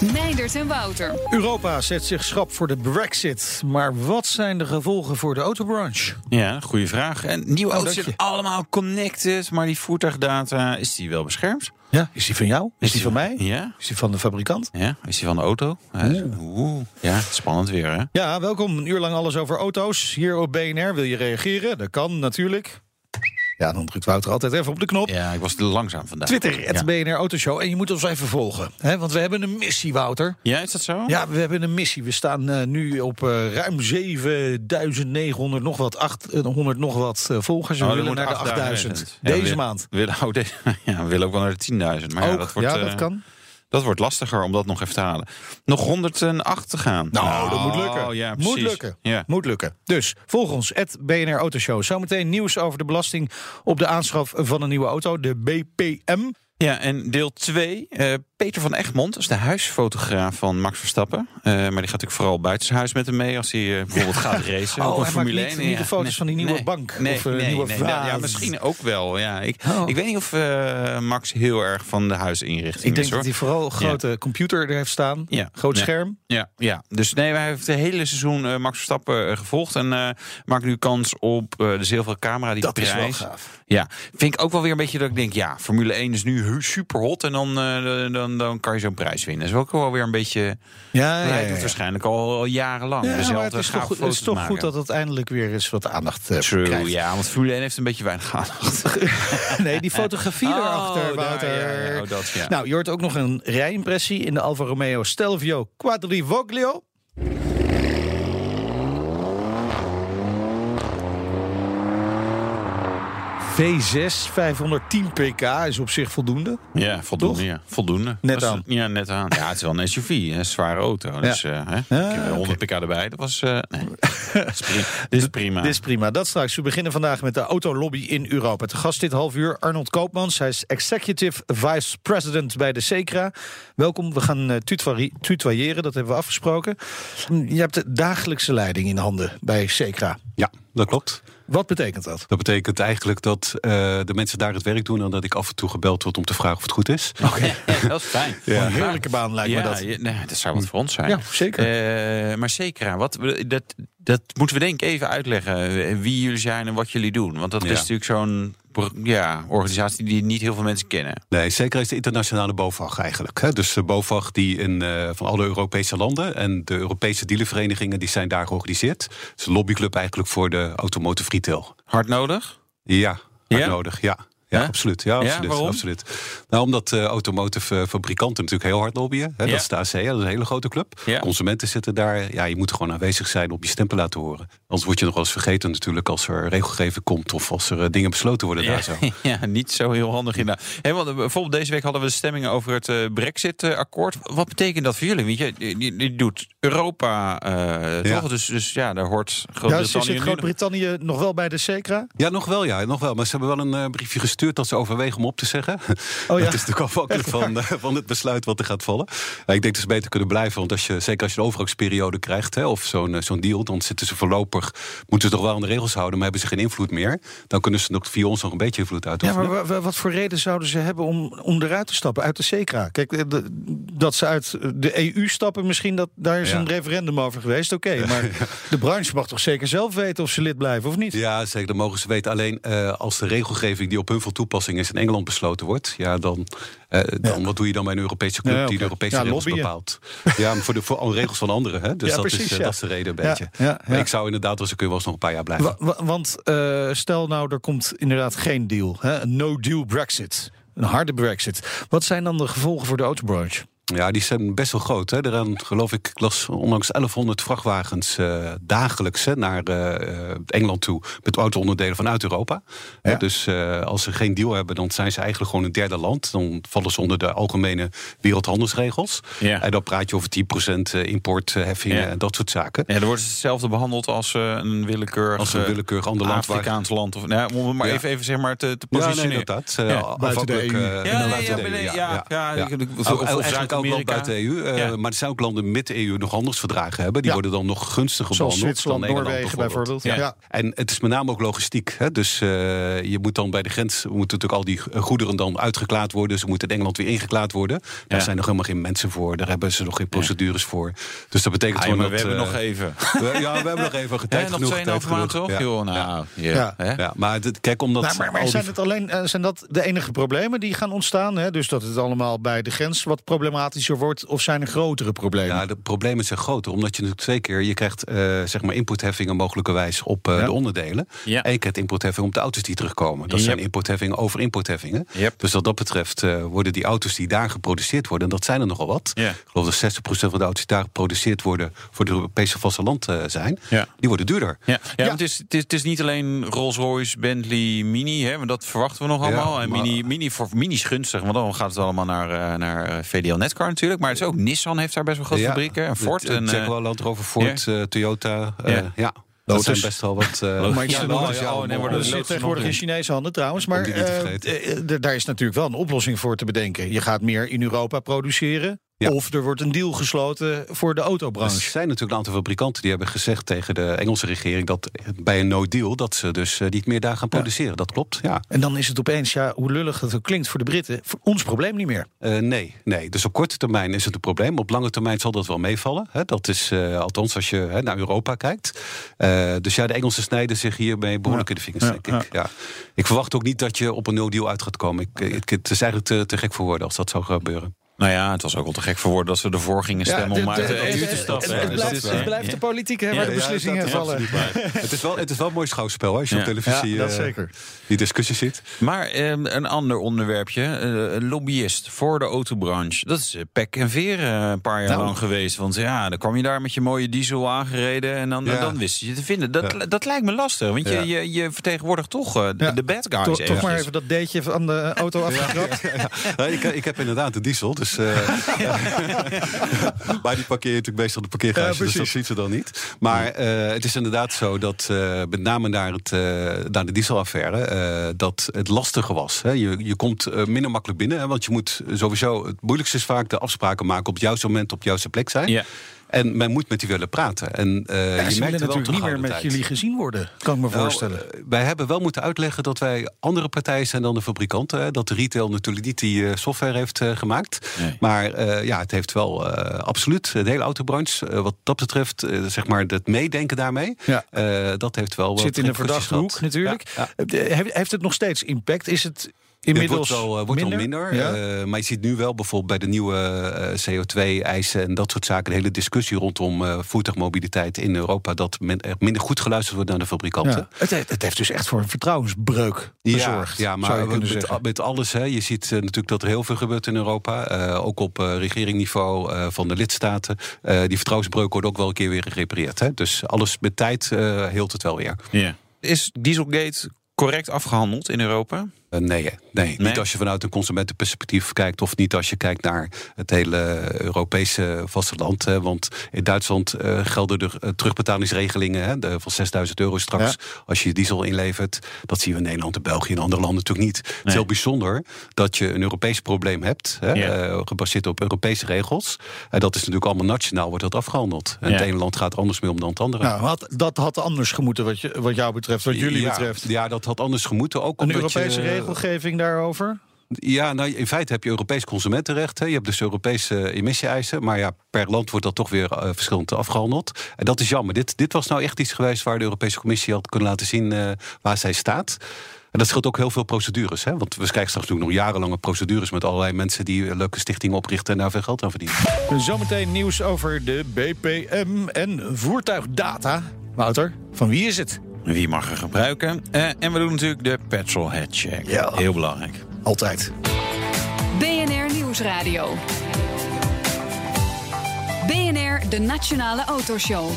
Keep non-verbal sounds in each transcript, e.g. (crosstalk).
Meindert en Wouter. Europa zet zich schrap voor de Brexit. Maar wat zijn de gevolgen voor de autobranche? Ja, goede vraag. En nieuwe Oh, auto's zijn allemaal connected, maar die voertuigdata, is die wel beschermd? Ja, is die van jou? Is die van mij? Ja. Is die van de fabrikant? Ja, is die van de auto? Ja, Oeh. Ja, spannend weer, hè? Ja, welkom. Een uur lang alles over auto's. Hier op BNR. Wil je reageren? Dat kan natuurlijk. Ja, dan drukt Wouter altijd even op de knop. Ja, ik was te langzaam vandaag. Twitter, het ja. BNR Autoshow. En je moet ons even volgen. Hè? Want we hebben een missie, Wouter. ja, is dat zo? Ja, we hebben een missie. We staan eh, nu op eh, ruim 7900 nog wat, 800 nog wat eh, volgers. We Oh, willen naar de 8000. 8000. Ja, Deze we- maand. We willen, oh, (laughs) deze, ja, we willen ook wel naar de 10.000. Maar ja, dat wordt, ja, eh, dat kan. Dat wordt lastiger om dat nog even te halen. Nog 108 te gaan. Nou, dat moet lukken. Oh, ja, moet lukken. Ja. Moet lukken. Dus volg ons, het BNR Autoshow. Zometeen nieuws over de belasting op de aanschaf van een nieuwe auto, de BPM. Ja, en deel 2. Peter van Egmond is de huisfotograaf van Max Verstappen. Eh, maar die gaat natuurlijk vooral buitenshuis met hem mee... als hij eh, bijvoorbeeld gaat (laughs) racen Oh, op een Formule niet- 1. niet de foto's van die nieuwe bank Nee, of, eh, nee, nieuwe nee, vaas. Ja, misschien ook wel. Ja. Ik, Oh. ik weet niet of eh, Max heel erg van de huisinrichting Ik denk is. dat hij vooral een grote computer er heeft staan. Ja. Groot Ja. scherm. Ja, ja, dus nee, wij hebben het hele seizoen eh, Max Verstappen eh, gevolgd. En eh maakt nu kans op eh, de zilveren camera. Die Dat is wel prijs. gaaf. Ja, vind ik ook wel weer een beetje dat ik denk, ja, Formule 1 is nu super hot. En dan, eh, dan, dan kan je zo'n prijs winnen. Dat is ook wel weer een beetje. Ja, hij doet waarschijnlijk al, al jarenlang. Ja, dezelfde het is toch, goed, het is toch goed dat het eindelijk weer eens wat aandacht eh, True, krijgt. ja, want 1 heeft een beetje weinig aandacht. (laughs) Nee, die fotografie Oh, erachter, Wouter. ja, oh, dat, ja. Nou, je hoort ook nog een rijimpressie in de Alfa Romeo Stelvio Quadrivoglio. V6 510 pk is op zich voldoende. Ja, voldoende. Ja, voldoende. Net aan. Ja, net aan. Ja, het is wel een SUV, een zware auto. Dus eh, hè, Ja, ik heb oké. 100 pk erbij. Dat was. eh nee. (laughs) Dit is prima. Dit is prima. Dat straks. We beginnen vandaag met de autolobby in Europa. Te gast dit half uur Arnold Koopmans. Hij is Executive Vice President bij de SECRA. Welkom. We gaan eh, tutoyeren, dat hebben we afgesproken. Je hebt de dagelijkse leiding in handen bij SECRA. Ja, dat klopt. Wat betekent dat? Dat betekent eigenlijk dat eh, de mensen daar het werk doen... en dat ik af en toe gebeld word om te vragen of het goed is. Oké. (laughs) dat is fijn. Een heerlijke baan lijkt ja, me dat. nee, dat zou wat voor ons zijn. Ja, zeker. Eh, maar zeker, wat, dat, dat moeten we denk ik even uitleggen. eh, Wie jullie zijn en wat jullie doen. Want dat Ja. is natuurlijk zo'n ja, organisatie die niet heel veel mensen kennen. Nee, zeker is de internationale BOVAG eigenlijk. Hè. Dus de BOVAG die in, eh, van alle Europese landen... en de Europese dealerverenigingen die zijn daar georganiseerd. Het is een lobbyclub eigenlijk voor de automotive retail. Hard nodig? Ja, hard Ja? nodig, ja. Ja, absoluut. Ja, absoluut. Nou, omdat eh, automotive eh, fabrikanten natuurlijk heel hard lobbyen. Hè, Ja. Dat is de ACA, dat is een hele grote club. Consumenten zitten daar. Ja, je moet gewoon aanwezig zijn op je stempel laten horen. Anders word je nog wel eens vergeten natuurlijk als er regelgeving komt... of als er eh, dingen besloten worden daar zo. (laughs) ja, niet zo heel handig inderdaad. Hey, want, eh, bijvoorbeeld deze week hadden we de stemmingen over het eh, Brexit-akkoord. Wat betekent dat voor jullie? Want je, je, je doet Europa, eh, Ja. toch? Dus, dus ja, daar hoort Ja, dus Groot-Brittannië zit nu nog- Groot-Brittannië nog wel bij de SECRA? Ja, nog wel, ja, nog wel. Maar ze hebben wel een eh, briefje gestuurd dat ze overwegen om op te zeggen. Oh (laughs) ja. Dat is natuurlijk afhankelijk van, van het besluit wat er gaat vallen. Ja, ik denk dat ze beter kunnen blijven. Want als je, zeker als je een overgangsperiode krijgt, hè, of zo'n zo'n deal, dan zitten ze voorlopig, moeten ze toch wel aan de regels houden, maar hebben ze geen invloed meer. Dan kunnen ze nog via ons nog een beetje invloed Ja, uitoefenen. maar wa- wa- wat voor reden zouden ze hebben om, om eruit te stappen uit de SECRA? Kijk, de- dat ze uit de EU stappen, misschien dat daar is Ja. een referendum over geweest. Oké, (laughs) maar de branche mag toch zeker zelf weten of ze lid blijven of niet? Ja, zeker, dat mogen ze weten. Alleen eh, als de regelgeving die op hun van toepassing is in Engeland besloten wordt, ja, dan, eh, dan wat doe je dan bij een Europese club Ja, die de Europese Ja, regels lobbyen. bepaalt? Ja, voor de voor alle regels van anderen. Hè? Dus Ja, dat, precies, is, eh, dat is de reden een beetje. Maar ik zou inderdaad, als ik kun, wel eens nog een paar jaar blijven. Wa- wa- want eh, stel nou, er komt inderdaad geen deal. Hè? Een no-deal Brexit. Een harde Brexit. Wat zijn dan de gevolgen voor de autobranche? Ja, die zijn best wel groot. Hè. Er zijn, geloof ik, ik las onlangs 1100 vrachtwagens eh, dagelijks hè, naar eh, Engeland toe. Met auto-onderdelen vanuit Europa. Ja. dus eh, als ze geen deal hebben, dan zijn ze eigenlijk gewoon een derde land. Dan vallen ze onder de algemene wereldhandelsregels. Ja. En dan praat je over 10% importheffingen Ja. en dat soort zaken. Ja, dan wordt het hetzelfde behandeld als eh, een willekeurig, Als een eh, willekeurig ander land Afrikaans land. Of, nou, om het maar Ja. even, even zeg maar te, te Ja, nee, positioneren. inderdaad. Eh, Ja, afhankelijk, buiten de eh, EU. Ja, ja, ja, Ook- Zuid-Amerika. buiten de EU. eh, Ja. Maar er zijn ook landen met de EU nog handelsverdragen hebben. Die Ja. worden dan nog gunstiger Zoals behandeld Zwitserland, dan Engeland Noorwegen bijvoorbeeld. Ja. Ja. En het is met name ook logistiek. Hè? Dus eh, je moet dan bij de grens moeten natuurlijk al die goederen dan uitgeklaard worden. Ze moeten in Engeland weer ingeklaard worden. Daar zijn nog helemaal geen mensen voor. Daar hebben ze nog geen procedures voor. Dus dat betekent Ah, ja, gewoon maar we dat. hebben eh, nog even. (laughs) we- ja, we hebben nog even tijd nog genoeg. 2,5 tijd maanden genoeg. toch? Ja. Joh, nou, ja. Ja. hè? Ja, maar kijk, omdat. Nou, maar maar al die- zijn, het alleen, eh, zijn dat de enige problemen die gaan ontstaan? Hè? Dus dat het allemaal bij de grens wat problematischer wordt? Of zijn er grotere problemen? Ja, de problemen zijn groter. Omdat je natuurlijk twee keer... je krijgt eh, zeg maar importheffingen mogelijkerwijs op eh, Ja. de onderdelen. Ja. En je krijgt importheffing op de auto's die terugkomen. Dat Yep. zijn importheffingen over importheffingen. Yep. Dus wat dat betreft eh, worden die auto's die daar geproduceerd worden... en dat zijn er nogal wat. Ja. Ik geloof dat 60% van de auto's die daar geproduceerd worden... voor het Europese vasteland eh, zijn. Ja. Die worden duurder. Ja, ja, want Het, is, het, is, het is niet alleen Rolls-Royce, Bentley, Mini, hè, want dat verwachten we nog Ja, allemaal. en Mini, Mini, voor, mini is gunstig, want dan gaat het allemaal naar, eh, naar eh, Natuurlijk. Maar het is ook Nissan heeft daar best wel grote Ja. fabrieken. En Ford. De- de en, eh, Jaguar Land Rover, Ford, eh, Toyota. eh, Ja. ja. Dat zijn best wel wat... eh, (laughs) Maar ja, Ja, oh, ja, ja, oh, nee, maar dat dat zit loopt tegenwoordig in. Chinese handen trouwens. Maar eh, daar is natuurlijk wel een oplossing voor te bedenken. Je gaat meer in Europa produceren. Ja. Of er wordt een deal gesloten voor de Er autobranche. zijn natuurlijk een aantal fabrikanten die hebben gezegd tegen de Engelse regering dat bij een no-deal dat ze dus eh, niet meer daar gaan produceren. Dat klopt, ja. En dan is het opeens, ja, hoe lullig het ook klinkt voor de Britten, voor ons probleem niet meer. Eh, nee, nee. Dus op korte termijn is het een probleem. Op lange termijn zal dat wel meevallen. Hè. Dat is eh, althans als je hè, naar Europa kijkt. Dus ja, de Engelsen snijden zich hiermee behoorlijk Ja. in de vingers, denk ik. Ja. Ik verwacht ook niet dat je op een no-deal uit gaat komen. Ik, het, het is eigenlijk te, te gek voor woorden als dat zou gebeuren. Nou ja, het was ook wel te gek voor woorden dat ze ervoor gingen stemmen om de- uit de- de het- EU te het- stappen. Het, hè. het Dus blijft, dat is, het blijft de ja. politiek hè, Ja, waar de ja, beslissingen is vallen. het, is wel, het is wel een mooi schouwspel hè, als je Ja. op televisie Ja, dat eh, zeker. die discussie ziet. Maar eh, een ander onderwerpje, eh, een lobbyist voor de autobranche. Dat is eh, pek en veer eh, een paar jaar Nou. lang geweest. Want ja, dan kwam je daar met je mooie diesel aangereden en dan, Ja. dan wist je je te vinden. Dat, Ja. dat lijkt me lastig, want Ja. je, je, je vertegenwoordigt toch eh, de- Ja. de bad guys. Toch, toch maar even dat deetje van de auto afgekrapt. Ja, ik, ik heb inderdaad een diesel, dus. Eh, (laughs) maar die parkeer je natuurlijk meestal op de parkeergarage, Ja, dus dat ziet ze dan niet. Maar eh, het is inderdaad zo dat, eh, met name naar, het, naar de dieselaffaire, dat het lastiger was. Hè. Je, je komt minder makkelijk binnen, hè, want je moet sowieso. Het moeilijkste is vaak de afspraken maken op het juiste moment, op de juiste plek zijn. Ja. En men moet met die willen praten. En eh, Ja, je ze merkt er natuurlijk niet meer met jullie gezien worden, kan ik me Nou, voorstellen. eh, wij hebben wel moeten uitleggen dat wij andere partijen zijn dan de fabrikanten. Hè. Dat de retail natuurlijk niet die eh, software heeft gemaakt. Nee. Maar ja, het heeft wel absoluut de hele autobranche. wat dat betreft, zeg maar, het meedenken daarmee. Ja. dat heeft wel. wat Zit in de repercussies verdachte hoek natuurlijk. Ja, ja. Heeft- Heeft het nog steeds impact? Is het Het inmiddels wordt wel, eh, wordt minder? minder. Ja? eh, maar je ziet nu wel bijvoorbeeld bij de nieuwe eh, CO2-eisen en dat soort zaken, de hele discussie rondom eh, voertuigmobiliteit in Europa, dat men, er minder goed geluisterd wordt naar de fabrikanten. Ja. Het, heeft, het heeft dus echt voor een vertrouwensbreuk gezorgd. Ja, ja zou maar met, met alles. Hè, je ziet natuurlijk dat er heel veel gebeurt in Europa. eh, ook op eh regeringniveau eh, van de lidstaten. Eh, die vertrouwensbreuk wordt ook wel een keer weer gerepareerd. Hè. Dus alles met tijd eh heelt het wel weer. Ja. Is Dieselgate correct afgehandeld in Europa? Eh, nee, nee, Nee? niet als je vanuit een consumentenperspectief kijkt... of niet als je kijkt naar het hele Europese vasteland. Hè, want in Duitsland eh, gelden er eh, terugbetalingsregelingen hè, de, van 6000 euro straks... als je je diesel inlevert. Dat zien we in Nederland en België en andere landen natuurlijk niet. Het is Nee. heel bijzonder dat je een Europees probleem hebt... Hè, Ja. gebaseerd op Europese regels. En dat is natuurlijk allemaal nationaal, wordt dat afgehandeld. En Ja. het ene land gaat er anders mee om dan het andere. Nou, had, dat had anders gemoeten wat, je, wat jou betreft, wat jullie ja, betreft. Ja, dat had anders gemoeten. Ook Een omdat Europese je, regelgeving daarover? Ja, nou, in feite heb je Europees consumentenrecht. Hè. Je hebt dus Europese emissie-eisen. Maar ja, per land wordt dat toch weer eh, verschillend afgehandeld. En dat is jammer. Dit, dit was nou echt iets geweest waar de Europese Commissie had kunnen laten zien eh, waar zij staat. En dat scheelt ook heel veel procedures. Hè? Want we krijgen straks natuurlijk nog jarenlange procedures met allerlei mensen die eh, leuke stichtingen oprichten en daar veel geld aan verdienen. Zometeen nieuws over de BPM en voertuigdata. Wouter, van wie is het? Wie mag er gebruiken? Eh, en we doen natuurlijk de petrolhead check. Ja. Heel belangrijk. Altijd. BNR Nieuwsradio. de Nationale Autoshow.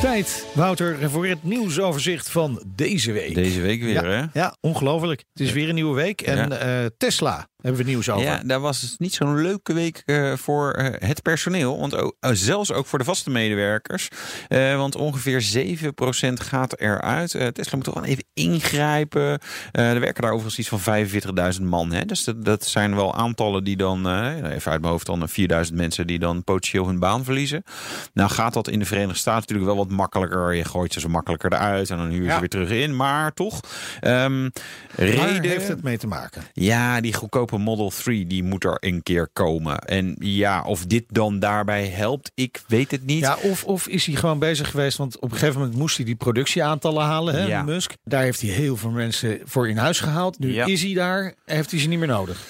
Tijd, Wouter, voor het nieuwsoverzicht van deze week. Deze week weer, ja, hè? Ja, ongelooflijk. Het is weer een nieuwe week. En eh, Tesla hebben we nieuws over. Ja, daar was het niet zo'n leuke week eh, voor eh, het personeel. Want ook, eh, zelfs ook voor de vaste medewerkers. Want ongeveer 7% gaat eruit. Tesla moet toch wel even ingrijpen. Er werken daar overigens iets van 45.000 man. Hè? Dus dat, dat zijn wel aantallen die dan, even uit mijn hoofd, dan 4.000 mensen die dan potentieel hun baan verliezen. Nou gaat dat in de Verenigde Staten natuurlijk wel wat makkelijker. Je gooit ze zo makkelijker eruit en dan huur je Ja. ze weer terug in. Maar toch, Waar reden... heeft het mee te maken? Ja, die goedkope Model 3 die moet er een keer komen. En ja, of dit dan daarbij helpt, ik weet het niet. Ja, of, of is hij gewoon bezig geweest? Want op een gegeven moment moest hij die productieaantallen halen, hè, Ja. Musk. Daar heeft hij heel veel mensen voor in huis gehaald. Nu Ja. is hij daar, heeft hij ze niet meer nodig.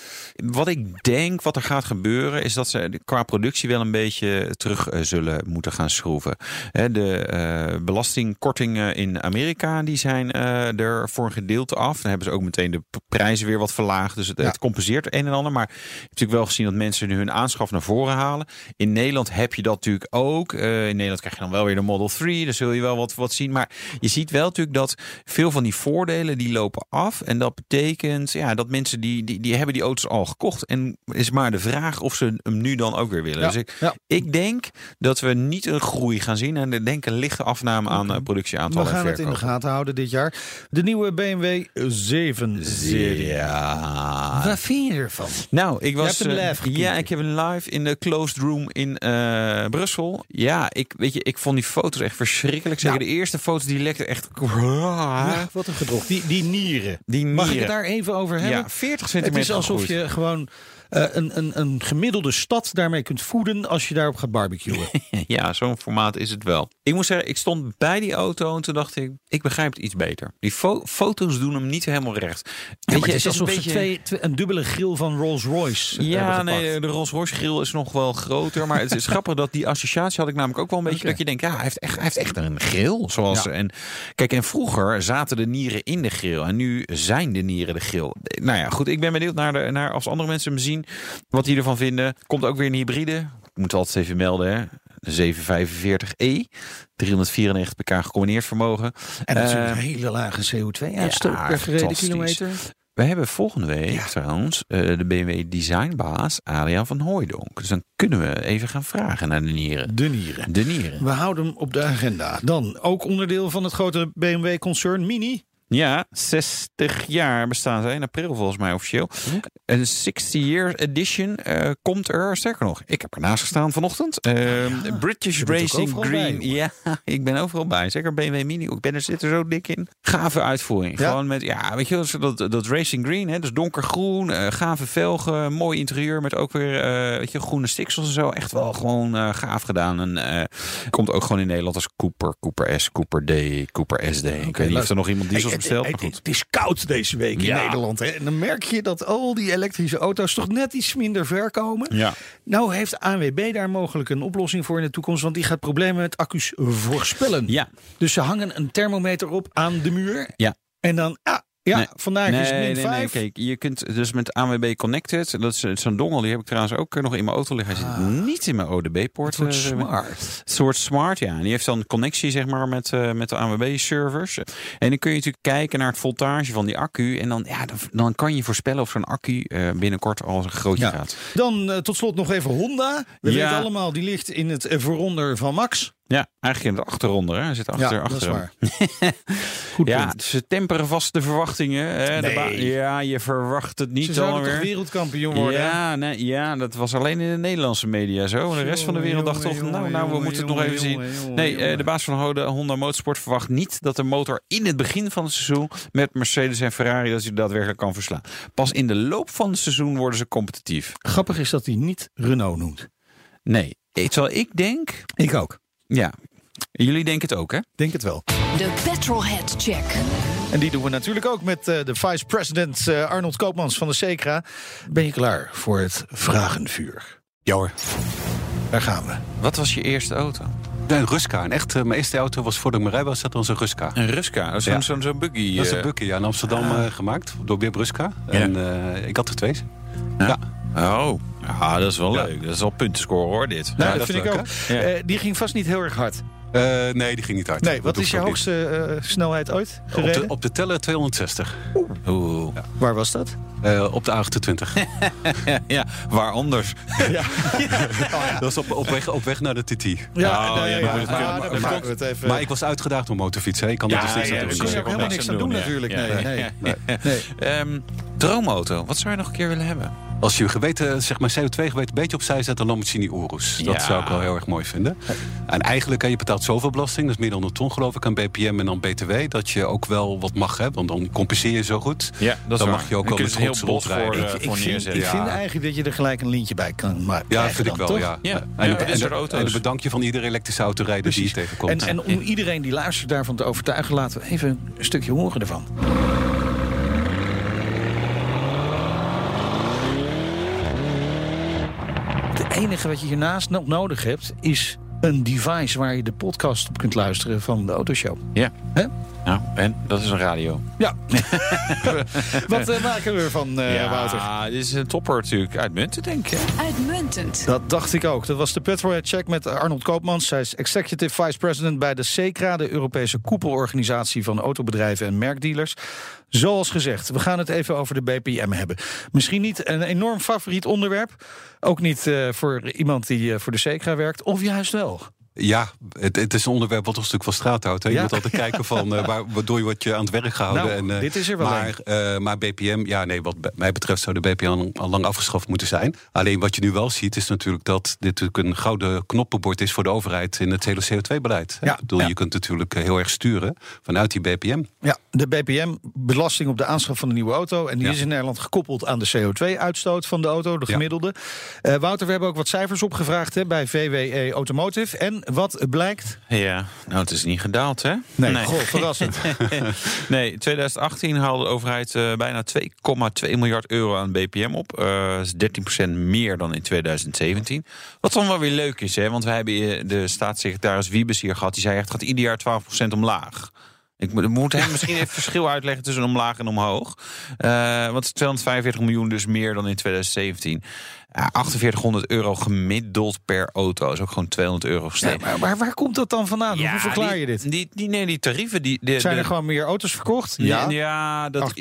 Wat ik denk wat er gaat gebeuren is dat ze qua productie wel een beetje terug eh, zullen moeten gaan schroeven. De eh, belastingkortingen in Amerika die zijn eh, er voor een gedeelte af. Dan hebben ze ook meteen de prijzen weer wat verlaagd. Dus het, Ja. het compenseert een en ander. Maar je hebt natuurlijk wel gezien dat mensen nu hun aanschaf naar voren halen. In Nederland heb je dat natuurlijk ook. In Nederland krijg je dan wel weer de Model 3. Daar zul je wel wat, wat zien. Maar je ziet wel natuurlijk dat veel van die voordelen die lopen af. En dat betekent ja, dat mensen die, die, die hebben die auto's al gekocht. En is maar de vraag of ze hem nu dan ook weer willen. Ja, Dus ik, ja. ik denk dat we niet een groei gaan zien. En ik denk een lichte afname aan eh, We productieaantallen gaan en het in de gaten houden dit jaar. De nieuwe BMW 7 serie. Ja. Wat vind je ervan? Nou, ik was. eh, ja, ik heb hem live in de closed room in eh, Brussel. Ja, ik weet je, ik vond die foto's echt verschrikkelijk. Zeker Nou. de eerste foto's die lekten echt. (laughs) Wat een gedrocht. Die, die nieren. Die Mag ik nieren. het daar even over hebben? Ja, 40 Het centimeter. is alsof je gewoon eh, een, een, een gemiddelde stad daarmee kunt voeden als je daarop gaat barbecuen. (laughs) Ja, zo'n formaat is het wel. Ik moet zeggen, ik stond bij die auto en toen dacht ik, ik begrijp het iets beter. Die fo- foto's doen hem niet helemaal recht. Ja, Weet je, het is alsof een beetje- twee, twee- een dubbele grill van Rolls Royce eh, Ja, nee, de Rolls Royce grill is nog wel groter. Maar het is (laughs) grappig dat die associatie had ik namelijk ook wel een beetje. Dat je denkt, ja, hij heeft echt, hij heeft echt een grill. Zoals, Ja. en, kijk, en vroeger zaten de nieren in de grill. En nu zijn de nieren de grill. Nou ja, goed, ik ben benieuwd naar, de, naar als andere mensen hem zien. Wat die ervan vinden. Komt ook weer een hybride. Ik moet altijd even melden, hè. De 745e. 394 pk gecombineerd vermogen. En natuurlijk Eh, een hele lage CO2-uitstoot ja, per gereden kilometer. We hebben volgende week trouwens eh, de BMW designbaas Adriaan van Hooijdonk. Dus dan kunnen we even gaan vragen naar de nieren. De nieren. De nieren. We houden hem op de agenda. Dan ook onderdeel van het grote BMW-concern Mini. Ja, 60 jaar bestaan zij in april volgens mij officieel. Een 60 year edition eh, komt er. Sterker nog, ik heb ernaast gestaan vanochtend. Ehm, British Racing Green. bij, ja, (laughs) ik ben overal bij. Zeker BMW Mini. Ik ben er zit er zo dik in. Gave uitvoering. Ja. Gewoon met, ja, weet je, dat, dat Racing Green, hè, dus donkergroen, eh gave velgen, mooi interieur met ook weer, eh, weet je, groene stiksels en zo. Echt wel gewoon gaaf gedaan. En komt ook gewoon in Nederland als Cooper, Cooper S, Cooper D, Cooper SD. ik weet niet of er nog iemand diesels Hey, maar goed. Het is koud deze week in Ja. Nederland. Hè? En dan merk je dat al die elektrische auto's toch net iets minder ver komen. Ja. Nou heeft ANWB daar mogelijk een oplossing voor in de toekomst. Want die gaat problemen met accu's voorspellen. Ja. Dus ze hangen een thermometer op aan de muur. Ja. En dan, ah, ja, Nee. vandaag is het min nee, nee, 5. kijk, je kunt dus met ANWB Connected, dat is zo'n dongel, die heb ik trouwens ook nog in mijn auto liggen. Hij zit niet in mijn ODB-poort. Wordt eh, smart. Soort smart, ja. En die heeft dan connectie zeg maar met, eh, met de ANWB-servers. En dan kun je natuurlijk kijken naar het voltage van die accu. En dan, ja, dan, dan kan je voorspellen of zo'n accu eh, binnenkort al een grootje Ja. gaat. Dan eh, tot slot nog even Honda. We Ja. weten allemaal, die ligt in het eh, vooronder van Max. Ja, eigenlijk in de achterronde. Hè. Hij zit achter, ja, dat is waar. (laughs) Goed Ja, punt. ze temperen vast de verwachtingen. Hè. De Nee. ba- ja, je verwacht het niet Ze alweer. toch wereldkampioen worden? Ja, nee, ja, dat was alleen in de Nederlandse media zo. De rest van de wereld dacht toch, nou, nou, we moeten het nog even zien. Nee, eh, de baas van Honda, Honda Motorsport verwacht niet dat de motor in het begin van het seizoen met Mercedes en Ferrari dat hij daadwerkelijk kan verslaan. Pas in de loop van het seizoen worden ze competitief. Grappig is dat hij niet Renault noemt. Nee, terwijl ik denk, Ik ook. Ja, jullie denken het ook, hè? Denk het wel. De Petrolhead Check. En die doen we natuurlijk ook met eh, de vice-president eh, Arnold Koopmans van de Secra. Ben je klaar voor het vragenvuur? Ja hoor. Daar gaan we. Wat was je eerste auto? Ja, een Ruska. En echt, eh, mijn eerste auto was voordat ik me rij was, dat was een Ruska. Een Ruska, zo'n Ja. zo'n zo'n buggy. Dat is een bukkie ja, in Amsterdam eh, gemaakt door Wim Ruska. En eh, ik had er twee. Ja. Oh, Ja, dat is wel Ja. leuk. Dat is wel punten scoren hoor, dit. Nou, Ja, dat dat vind ik ook. Eh, die ging vast niet heel erg hard. Eh, nee, die ging niet hard. Nee, Dat wat is ik je hoogste eh, snelheid ooit Op gereden? de, op de teller 260. Oeh. Waar was dat? Eh, op de A28. (laughs) Ja, waar anders? (laughs) (laughs) Ja, Dat was op, op, weg, op weg naar de TT. ja, Oh, nee, maar Maar- maken we het even. Maar ik was uitgedaagd om motorfietsen. Ik kan er dus niks ja, aan doen. je precies. ook helemaal niks aan doen natuurlijk. Ja. Nee, nee. nee. Ehm, droomauto, wat zou je nog een keer willen hebben? Als je geweten, zeg maar CO2-geweten een beetje opzij zet, dan Lamborghini Urus. Dat Ja. zou ik wel heel erg mooi vinden. En eigenlijk, je betaalt zoveel belasting, dat is meer dan een ton geloof ik aan BPM en dan BTW, dat je ook wel wat mag hebben, want dan compenseer je zo goed. Ja, dat Dan mag je ook wel met met heel voor, eh, Ik, ik, voor vind, neerzetten. ik ja. vind eigenlijk dat je er gelijk een lintje bij kan maar Ja, vind ik wel, toch? ja. Ja, En, ja, en, een bedankje van iedere elektrische autorijder die je tegenkomt. En, en om iedereen die luistert daarvan te overtuigen, laten we even een stukje horen ervan. Het enige wat je hiernaast nog nodig hebt, is een device waar je de podcast op kunt luisteren van de Autoshow. Ja. Hè? Nou, en dat is een radio. Ja. (laughs) wat eh, maken we ervan, eh Wouter? ja, dit is een topper natuurlijk. Uitmunten, denk ik. Uitmuntend. Dat dacht ik ook. Dat was de Petrolhead Check met Arnold Koopmans. Zij is Executive Vice President bij de SECRA, de Europese koepelorganisatie van autobedrijven en merkdealers. Zoals gezegd, we gaan het even over de BPM hebben. Misschien niet een enorm favoriet onderwerp. Ook niet eh, voor iemand die eh, voor de SECRA werkt, of juist wel. Ja, het, het is een onderwerp wat toch een stuk van straat houdt. Hè? Je Ja. moet altijd kijken van eh, waar, waardoor je wordt je aan het werk gehouden. Nou, en, eh, dit is er wel maar, eh, maar BPM, ja nee, wat mij betreft zou de BPM al, lang afgeschaft moeten zijn. Alleen wat je nu wel ziet is natuurlijk dat dit natuurlijk een gouden knoppenbord is voor de overheid in het hele CO2-beleid. Ja, Ik bedoel, ja. je kunt natuurlijk heel erg sturen vanuit die BPM. Ja, de BPM, belasting op de aanschaf van een nieuwe auto. En die is in Nederland gekoppeld aan de CO2-uitstoot van de auto, de gemiddelde. Wouter, we hebben ook wat cijfers opgevraagd hè, bij VWE Automotive. En wat blijkt? Ja, nou, het is niet gedaald, hè? Nee, goh, verrassend. (laughs) nee, in 2018 haalde de overheid eh, bijna 2,2 miljard euro aan BPM op. Eh, dat is 13% meer dan in 2017. Wat dan wel weer leuk is, hè? Want wij hebben eh, de staatssecretaris Wiebes hier gehad. Die zei echt, gaat ieder jaar 12% omlaag. Ik moet, hem misschien even verschil uitleggen tussen omlaag en omhoog. Eh want 245 miljoen dus meer dan in 2017. Ja, 4800 euro gemiddeld per auto. is ook gewoon 200 euro Ja, gestegen. maar waar, waar komt dat dan vandaan? Hoe verklaar die, je dit? Die, die, nee, die tarieven... Die, de, Zijn de- er gewoon meer auto's verkocht? ja, ja, dat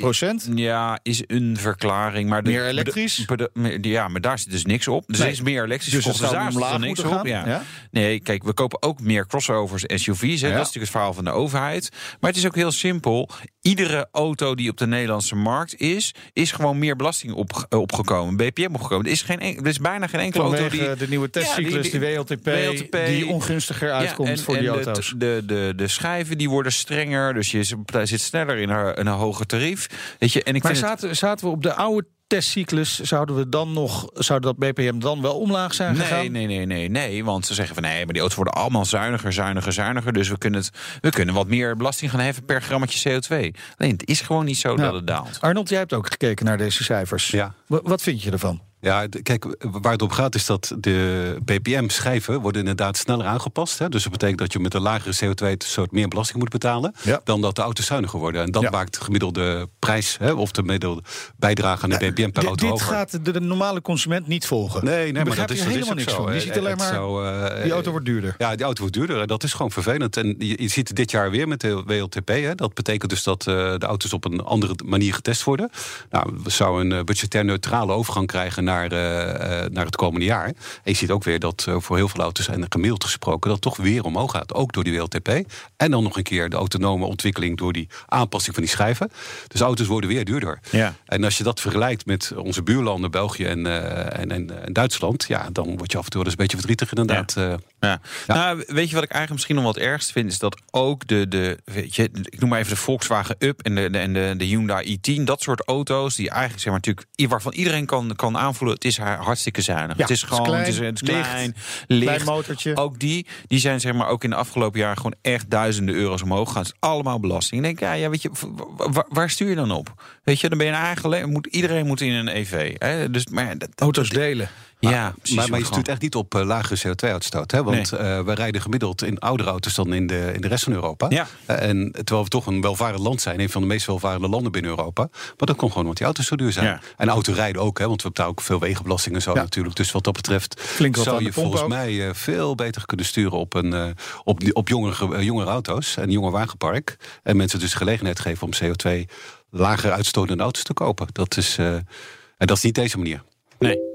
8%? Ja, is een verklaring. Maar de- Meer elektrisch? de- ja, maar daar zit dus niks op. Dus Nee. er is meer elektrisch Dus verkocht, zou daar zit er niks op. Ja. Ja? Nee, kijk, we kopen ook meer crossovers en SUV's. Hè. Dat is natuurlijk het verhaal van de overheid. Maar het is ook heel simpel. Iedere auto die op de Nederlandse markt is, is gewoon meer belasting op, opgekomen. BPM opgekomen. Er is, geen, er is bijna geen enkele auto die... de nieuwe testcyclus, Ja, die- die, die- WLTP, WLTP, die ongunstiger uitkomt Ja, en- voor die auto's. De, de, de, schijven die worden strenger, dus je zit- zit sneller in een, in een hoger tarief. Weet je, en ik maar het- zaten, zaten we op de oude testcyclus, zouden we dan nog, zou dat BPM dan wel omlaag zijn gegaan? Nee, nee, nee, nee, nee. Want ze zeggen van nee, maar die auto's worden allemaal zuiniger, zuiniger, zuiniger. Dus we kunnen, het, we kunnen wat meer belasting gaan heffen per grammetje CO2. Alleen het is gewoon niet zo Ja. dat het daalt. Arnold, jij hebt ook gekeken naar deze cijfers. Ja. Wa- Wat vind je ervan? Ja, kijk, waar het om gaat is dat de BPM-schijven worden inderdaad sneller aangepast. Hè? Dus dat betekent dat je met een lagere CO2-soort meer belasting moet betalen... Ja. dan dat de auto's zuiniger worden. En dat Ja. maakt de gemiddelde prijs, hè, of de gemiddelde bijdrage aan de BPM per auto dit hoger. gaat de, de normale consument niet volgen. Nee, nee, maar dat is, dat is helemaal niks zo. van. Je ziet alleen maar, zou, eh, die auto wordt duurder. Ja, die auto wordt duurder. En dat is gewoon vervelend. En je, je ziet dit jaar weer met de WLTP. Hè. Dat betekent dus dat eh, de auto's op een andere manier getest worden. Nou, we zouden een eh, budgetair neutrale overgang krijgen naar, eh, eh, naar het komende jaar. En je ziet ook weer dat eh, voor heel veel auto's, en gemiddeld gesproken, dat toch weer omhoog gaat. Ook door die WLTP. En dan nog een keer de autonome ontwikkeling door die aanpassing van die schijven. Dus auto's worden weer duurder. Ja. En als je dat vergelijkt met onze buurlanden, België en, en, en, en Duitsland, ja, dan word je af en toe wel eens een beetje verdrietig inderdaad. Ja. Nou, weet je wat ik eigenlijk misschien nog wat ergst vind? Is dat ook de, de weet je, ik noem maar even de Volkswagen Up en de, de, en de, de Hyundai i10. Dat soort auto's die eigenlijk, zeg maar, natuurlijk, waarvan iedereen kan, kan aanvoelen, het is haar hartstikke zuinig. Ja, het is het is gewoon, klein, het is, het is licht, klein, klein licht. motortje. Ook die, die zijn zeg maar ook in de afgelopen jaren gewoon echt duizenden euro's omhoog gegaan. Het is allemaal belasting. Ik denk, ja, ja weet je, wa- wa- waar stuur je dan op? Weet je, dan ben je een eigen, le- moet, iedereen moet in een EV. Hè? Dus, maar dat, Auto's delen. Ja, precies. maar, maar je stuurt echt niet op uh, lagere CO2-uitstoot. Hè? Want nee. uh, we rijden gemiddeld in oudere auto's dan in de, in de rest van Europa. Ja. Uh, en terwijl we toch een welvarend land zijn, een van de meest welvarende landen binnen Europa. Maar dat komt gewoon omdat die auto's zo duur zijn. Ja. En autorijden ook, hè? want we betalen ook veel wegenbelasting en zo Ja. natuurlijk. Dus wat dat betreft Flink zou je volgens ook. mij eh, veel beter kunnen sturen op, een, eh, op, op jongere, eh, jongere auto's en jonger wagenpark. En mensen dus gelegenheid geven om CO2 lager uitstotende auto's te kopen. Dat is, eh, en dat is niet deze manier. Nee.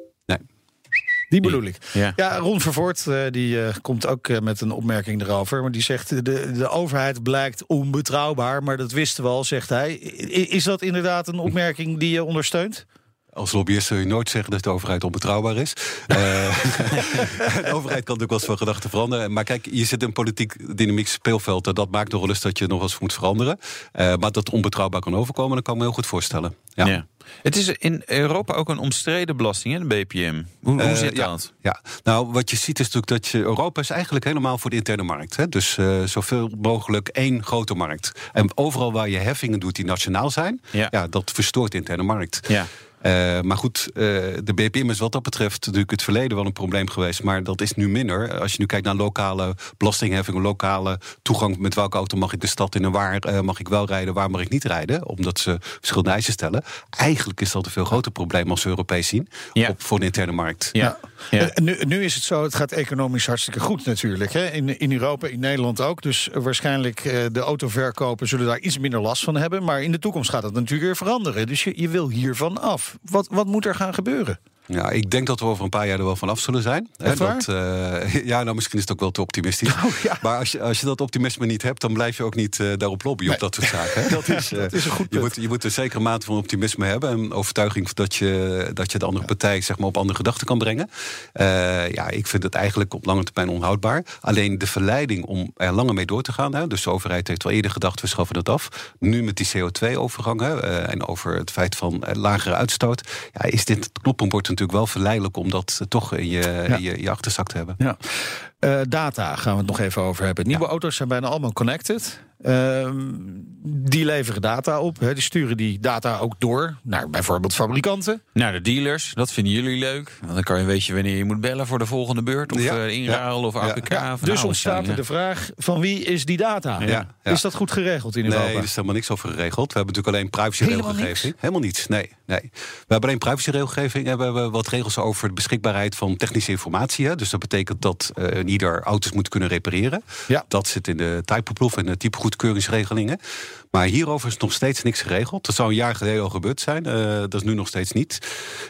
Die bedoel ik. Ja. Ja, Ron Vervoort eh, die, eh, komt ook eh, met een opmerking erover. Maar die zegt, de, de overheid blijkt onbetrouwbaar. Maar dat wisten we al, zegt hij. I- Is dat inderdaad een opmerking die je ondersteunt? Als lobbyist zul je nooit zeggen dat de overheid onbetrouwbaar is. Eh, (laughs) de overheid kan natuurlijk wel eens van gedachten veranderen. Maar kijk, je zit in een politiek dynamiek speelveld. En dat maakt nog wel eens dat je nog eens moet veranderen. Eh, maar dat onbetrouwbaar kan overkomen, dat kan ik me heel goed voorstellen. Ja. Ja. Het is in Europa ook een omstreden belasting, hè, de BPM. Hoe, hoe Eh, zit ja, dat? Ja, nou wat je ziet is natuurlijk dat je Europa is eigenlijk helemaal voor de interne markt. Hè? Dus eh, zoveel mogelijk één grote markt. En overal waar je heffingen doet die nationaal zijn, Ja. ja. dat verstoort de interne markt. Ja. Eh, maar goed, eh, de BPM is wat dat betreft natuurlijk het verleden wel een probleem geweest. Maar dat is nu minder. Als je nu kijkt naar lokale belastingheffingen, lokale toegang met welke auto mag ik de stad in en waar eh, mag ik wel rijden, waar mag ik niet rijden, omdat ze verschillende eisen stellen. Eigenlijk is dat een veel groter probleem als we Europees zien Ja. op, voor de interne markt. Ja. Ja. Eh, Nu, nu is het zo, het gaat economisch hartstikke goed natuurlijk. Hè? In, in Europa, in Nederland ook. Dus waarschijnlijk eh, de autoverkopen zullen daar iets minder last van hebben. Maar in de toekomst gaat het natuurlijk weer veranderen. Dus je, je wil hiervan af. Wat, wat moet er gaan gebeuren? Ja, ik denk dat we over een paar jaar er wel vanaf zullen zijn. Echt dat, eh, (laughs) ja, nou misschien is het ook wel te optimistisch. (laughs) Oh, ja. Maar als je, als je dat optimisme niet hebt, dan blijf je ook niet eh, daarop lobbyen op dat soort zaken. (laughs) Dat is, dat is een goed je moet, je moet een zekere mate van optimisme hebben. En overtuiging dat je, dat je de andere partij zeg maar, op andere gedachten kan brengen. Eh, ja, ik vind het eigenlijk op lange termijn onhoudbaar. Alleen de verleiding om er langer mee door te gaan. Hè, dus de overheid heeft wel eerder gedacht, we schaffen het af. Nu met die CO2-overgang hè, eh, en over het feit van lagere uitstoot. Ja, is dit knoppenbord natuurlijk wel verleidelijk om dat eh, toch in je, in je, in je achterzak te hebben. Ja. Eh, data gaan we het nog even over hebben. Nieuwe auto's zijn bijna allemaal connected. Ehm, die leveren data op. Hè. Die sturen die data ook door naar bijvoorbeeld fabrikanten. Nou, de dealers, dat vinden jullie leuk. Want dan kan je weet je wanneer je moet bellen voor de volgende beurt. Of Ja, eh, inruil of APK. Ja, van dus ontstaat er de vraag van wie is die data? Ja, ja. Is dat goed geregeld in Europa? Nee, er is helemaal niks over geregeld. We hebben natuurlijk alleen privacyregelgeving. Helemaal niets, nee, nee. We hebben alleen privacyregelgeving en we hebben wat regels over de beschikbaarheid van technische informatie. Hè. Dus dat betekent dat eh ieder auto's moet kunnen repareren. Ja. Dat zit in de typeproof en de typegoedkeuringsregelingen. Maar hierover is nog steeds niks geregeld. Dat zou een jaar geleden al gebeurd zijn. Eh, dat is nu nog steeds niet.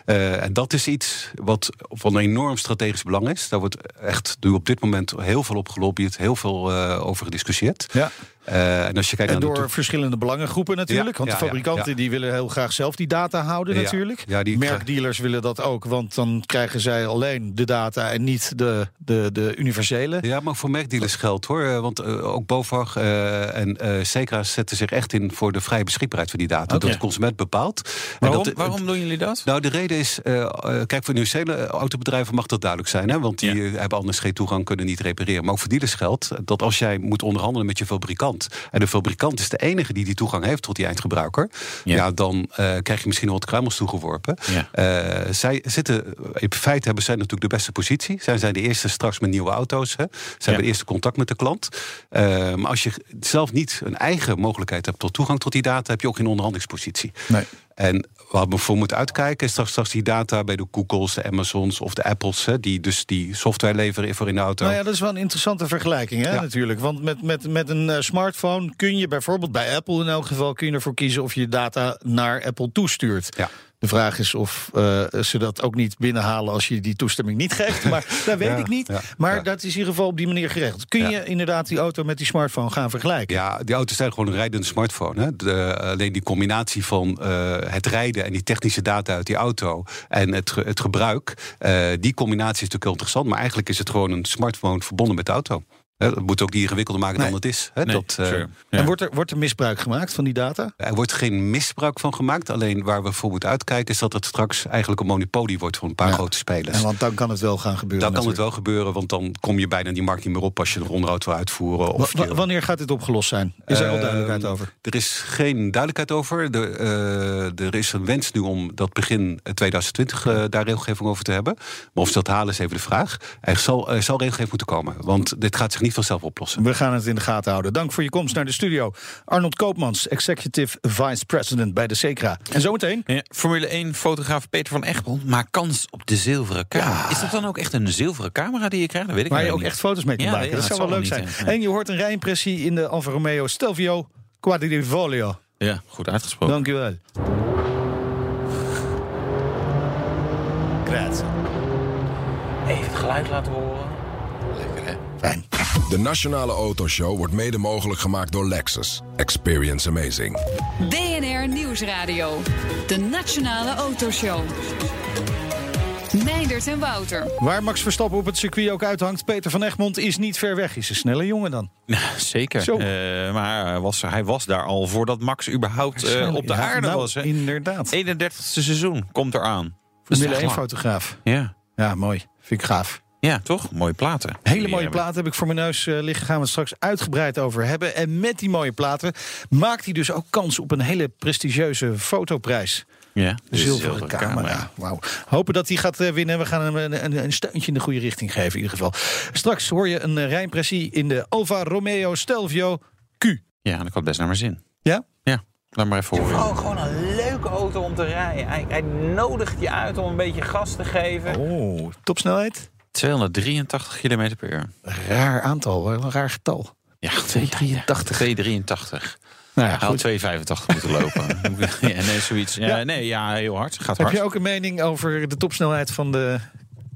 Eh, en dat is iets wat van enorm strategisch belang is. Daar wordt echt nu op dit moment heel veel op gelobbyd, heel veel eh, over gediscussieerd. Ja. En als je kijkt En naar de door verschillende belangengroepen natuurlijk. Ja, want de ja, fabrikanten ja. die willen heel graag zelf die data houden natuurlijk. ja, die- Merkdealers willen dat ook. Want dan krijgen zij alleen de data en niet de, de, de universele. Ja, maar voor merkdealers geldt hoor. Want ook BOVAG en eh Secra zetten zich echt in voor de vrije beschikbaarheid van die data. Oké. Dat de consument bepaalt. En Waarom, dat- waarom doen jullie dat? Nou, de reden is, eh, eh, kijk, voor universele autobedrijven mag dat duidelijk zijn. Hè? Want die Ja. eh, hebben anders geen toegang, kunnen niet repareren. Maar ook voor dealers geldt dat als jij moet onderhandelen met je fabrikant... en de fabrikant is de enige die die toegang heeft tot die eindgebruiker... Ja. Ja. dan eh, krijg je misschien nog wat kruimels toegeworpen. Ja. Eh, zij zitten, in feite hebben zij natuurlijk de beste positie. Zij zijn de eerste straks met nieuwe auto's. Hè? Zij hebben het eerste contact met de klant. Eh, maar als je zelf niet een eigen mogelijkheid hebt tot toegang tot die data... heb je ook geen onderhandelingspositie. Nee. En waar we voor moeten uitkijken is straks, straks die data bij de Googles, de Amazons of de Apples, hè, die dus die software leveren voor in de auto. Nou ja, dat is wel een interessante vergelijking hè, Ja. natuurlijk. Want met, met, met een eh, smartphone kun je bijvoorbeeld bij Apple in elk geval... kun je ervoor kiezen of je data naar Apple toestuurt. Ja. De vraag is of eh, ze dat ook niet binnenhalen als je die toestemming niet geeft. Maar dat (laughs) weet Ja, ik niet. ja, maar ja. dat is in ieder geval op die manier geregeld. Kun je inderdaad die auto met die smartphone gaan vergelijken? Ja, die auto's zijn gewoon een rijdende smartphone. Hè. De, alleen die combinatie van eh, het rijden en die technische data uit die auto en het, het gebruik, eh, die combinatie is natuurlijk heel interessant. Maar eigenlijk is het gewoon een smartphone verbonden met de auto. Dat moet ook niet ingewikkelder maken Nee. dan het is. Hè, Nee, dat, eh. Ja. En wordt er, wordt er misbruik gemaakt van die data? Er wordt geen misbruik van gemaakt. Alleen waar we voor moeten uitkijken is dat het straks eigenlijk een monopolie wordt voor een paar Ja. grote spelers. En want dan kan het wel gaan gebeuren. Dan kan het wel gebeuren, want dan kom je bijna die markt niet meer op als je een onderhoud wil uitvoeren. Of wanneer gaat dit opgelost zijn? Is er al Ehm, duidelijkheid over? Er is geen duidelijkheid over. De, eh, er is een wens nu om dat begin 2020 eh, daar regelgeving over te hebben. Maar of ze dat halen is even de vraag. Er zal, er zal regelgeving moeten komen, want dit gaat zich niet vanzelf oplossen. We gaan het in de gaten houden. Dank voor je komst naar de studio. Arnold Koopmans, Executive Vice President bij de SECRA. En zometeen... Ja, Formule 1 fotograaf Peter van Egmond maakt kans op de zilveren camera. Is dat dan ook echt een zilveren camera die je krijgt? Dat weet ik Waar je ook echt foto's mee kan Ja, maken. ja, dat dat zou wel leuk zijn. niet. En je hoort een rijimpressie in de Alfa Romeo Stelvio Quadrifoglio. Ja, goed uitgesproken. Dank u wel. Grazie. Even het geluid laten horen. Lekker hè? Fijn. De Nationale Autoshow wordt mede mogelijk gemaakt door Lexus. Experience amazing. BNR Nieuwsradio. De Nationale Autoshow. Meindert en Wouter. Waar Max Verstappen op het circuit ook uithangt, Peter van Egmond is niet ver weg. Is een snelle jongen dan. Zeker. Eh, maar hij was, hij was daar al voordat Max überhaupt eh, op de Ja, aarde nou, was. Hè. Inderdaad. 31ste seizoen komt eraan. Formule echt 1 lang. fotograaf. Ja. Ja, mooi. Vind ik gaaf. Ja, toch? Mooie platen. Hele mooie hebben. platen heb ik voor mijn neus eh, liggen. Gaan we het straks uitgebreid over hebben. En met die mooie platen maakt hij dus ook kans op een hele prestigieuze fotoprijs. Ja, De zilveren camera. Wauw. Hopen dat hij gaat eh, winnen. We gaan hem een, een, een steuntje in de goede richting geven in ieder geval. Straks hoor je een eh, rijimpressie in de Alfa Romeo Stelvio Q. Ja, dat had best naar mijn zin. Ja? Ja, laat maar even horen. Vooral gewoon een leuke auto om te rijden. Hij, hij nodigt je uit om een beetje gas te geven. Oh, topsnelheid? 283 km per uur. Raar aantal, wel een raar getal. Ja, 283. 283. Nou ja, had goed. 285 moeten lopen. (laughs) ja, nee, zoiets. Ja, Ja. Nee, ja, heel hard. Gaat Heb hard. je ook een mening over de topsnelheid van de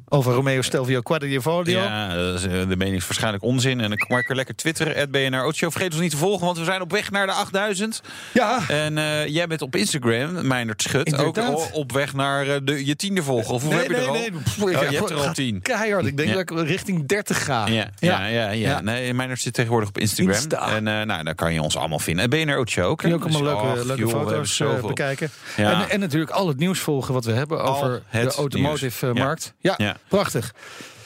Alfa Romeo Stelvio Quadrifoglio? Ja, dat is, eh, de mening is waarschijnlijk onzin. En dan ik er lekker twitteren. Het BNR Autoshow. Vergeet ons niet te volgen, want we zijn op weg naar de 8000. Ja. En eh, jij bent op Instagram, Meindert Schut, ook Inderdaad. op weg naar eh, de, je tiende volger. Of hoe Nee, heb je nee, er al? nee. Pff, Oh, je hebt er al tien. Keihard. Ik denk Ja. dat ik richting 30 ga. Ja, ja, ja, ja. Nee, Meindert zit tegenwoordig op Instagram. Insta. En nou, daar kan je ons allemaal vinden. En BNR Autoshow ook. Kun je ook allemaal Dus, leuke, ach, leuke joh, we hebben foto's bekijken. Ja. En, en natuurlijk al het nieuws volgen wat we hebben over de automotive markt. Ja, Ja. prachtig.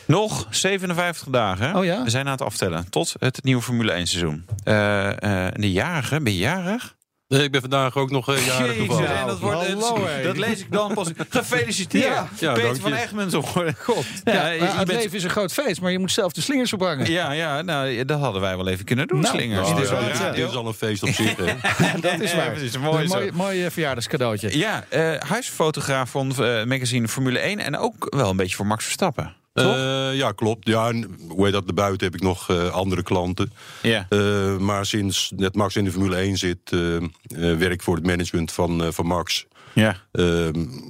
Nog 57 dagen. Oh ja? We zijn aan het aftellen tot het nieuwe Formule 1 seizoen. Eh, de jarige, ben je jarig? Nee, ik ben vandaag ook nog uh, (laughs) jarig Jezus, gevallen. en dat, wordt, Hallo, dat, hé. dat lees ik dan pas. Gefeliciteerd. Ja. Ja, Peter van Egmond. (laughs) God. Ja, Ja, je- maar je het bent- leven is een groot feest, maar je moet zelf de slingers ophangen. Ja, ja, nou, dat hadden wij wel even kunnen doen, Nou, slingers. Nou, Dit is ja, dit, al een feest op zich. Hè. (laughs) dat is Ja, waar. precies, mooi een mooi, mooi eh, verjaardagscadeautje. Ja, eh, huisfotograaf van eh, magazine Formule 1 en ook wel een beetje voor Max Verstappen. Toch? Eh, ja, klopt. Ja, en hoe heet dat? Daarbuiten heb ik nog eh, andere klanten. ja. Eh, maar sinds net Max in de Formule 1 zit, werk ik voor het management van, eh, van Max. ja.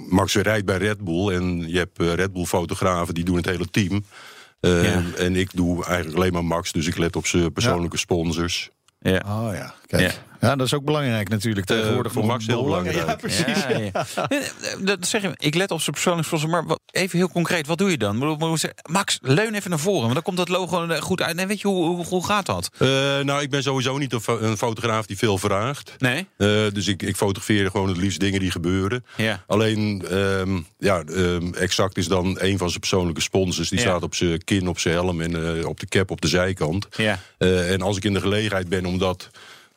Max rijdt bij Red Bull en je hebt Red Bull fotografen die doen het hele team. Eh, Ja. En ik doe eigenlijk alleen maar Max, dus ik let op zijn persoonlijke sponsors. ja. Oh ja, kijk. Ja. Dat is ook belangrijk natuurlijk tegenwoordig. voor Max heel belangrijk. Ja, precies. Ja, ja. Eh, Dat zeg je, ik let op zijn persoonlijke sponsor, maar wat- even heel concreet, wat doe je dan? Ik Max, leun even naar voren, want dan komt dat logo eh, goed uit. Nee, weet je, hoe, hoe, hoe gaat dat? Eh, nou, ik ben sowieso niet een, fo- een fotograaf die veel vraagt. Nee? Eh, dus ik, ik fotografeer gewoon het liefst dingen die gebeuren. Ja. Alleen, ehm, ja, ehm, exact is dan een van zijn persoonlijke sponsors. Die Ja. staat op zijn kin, op zijn helm en eh, op de cap op de zijkant. Ja. Eh, en als ik in de gelegenheid ben om dat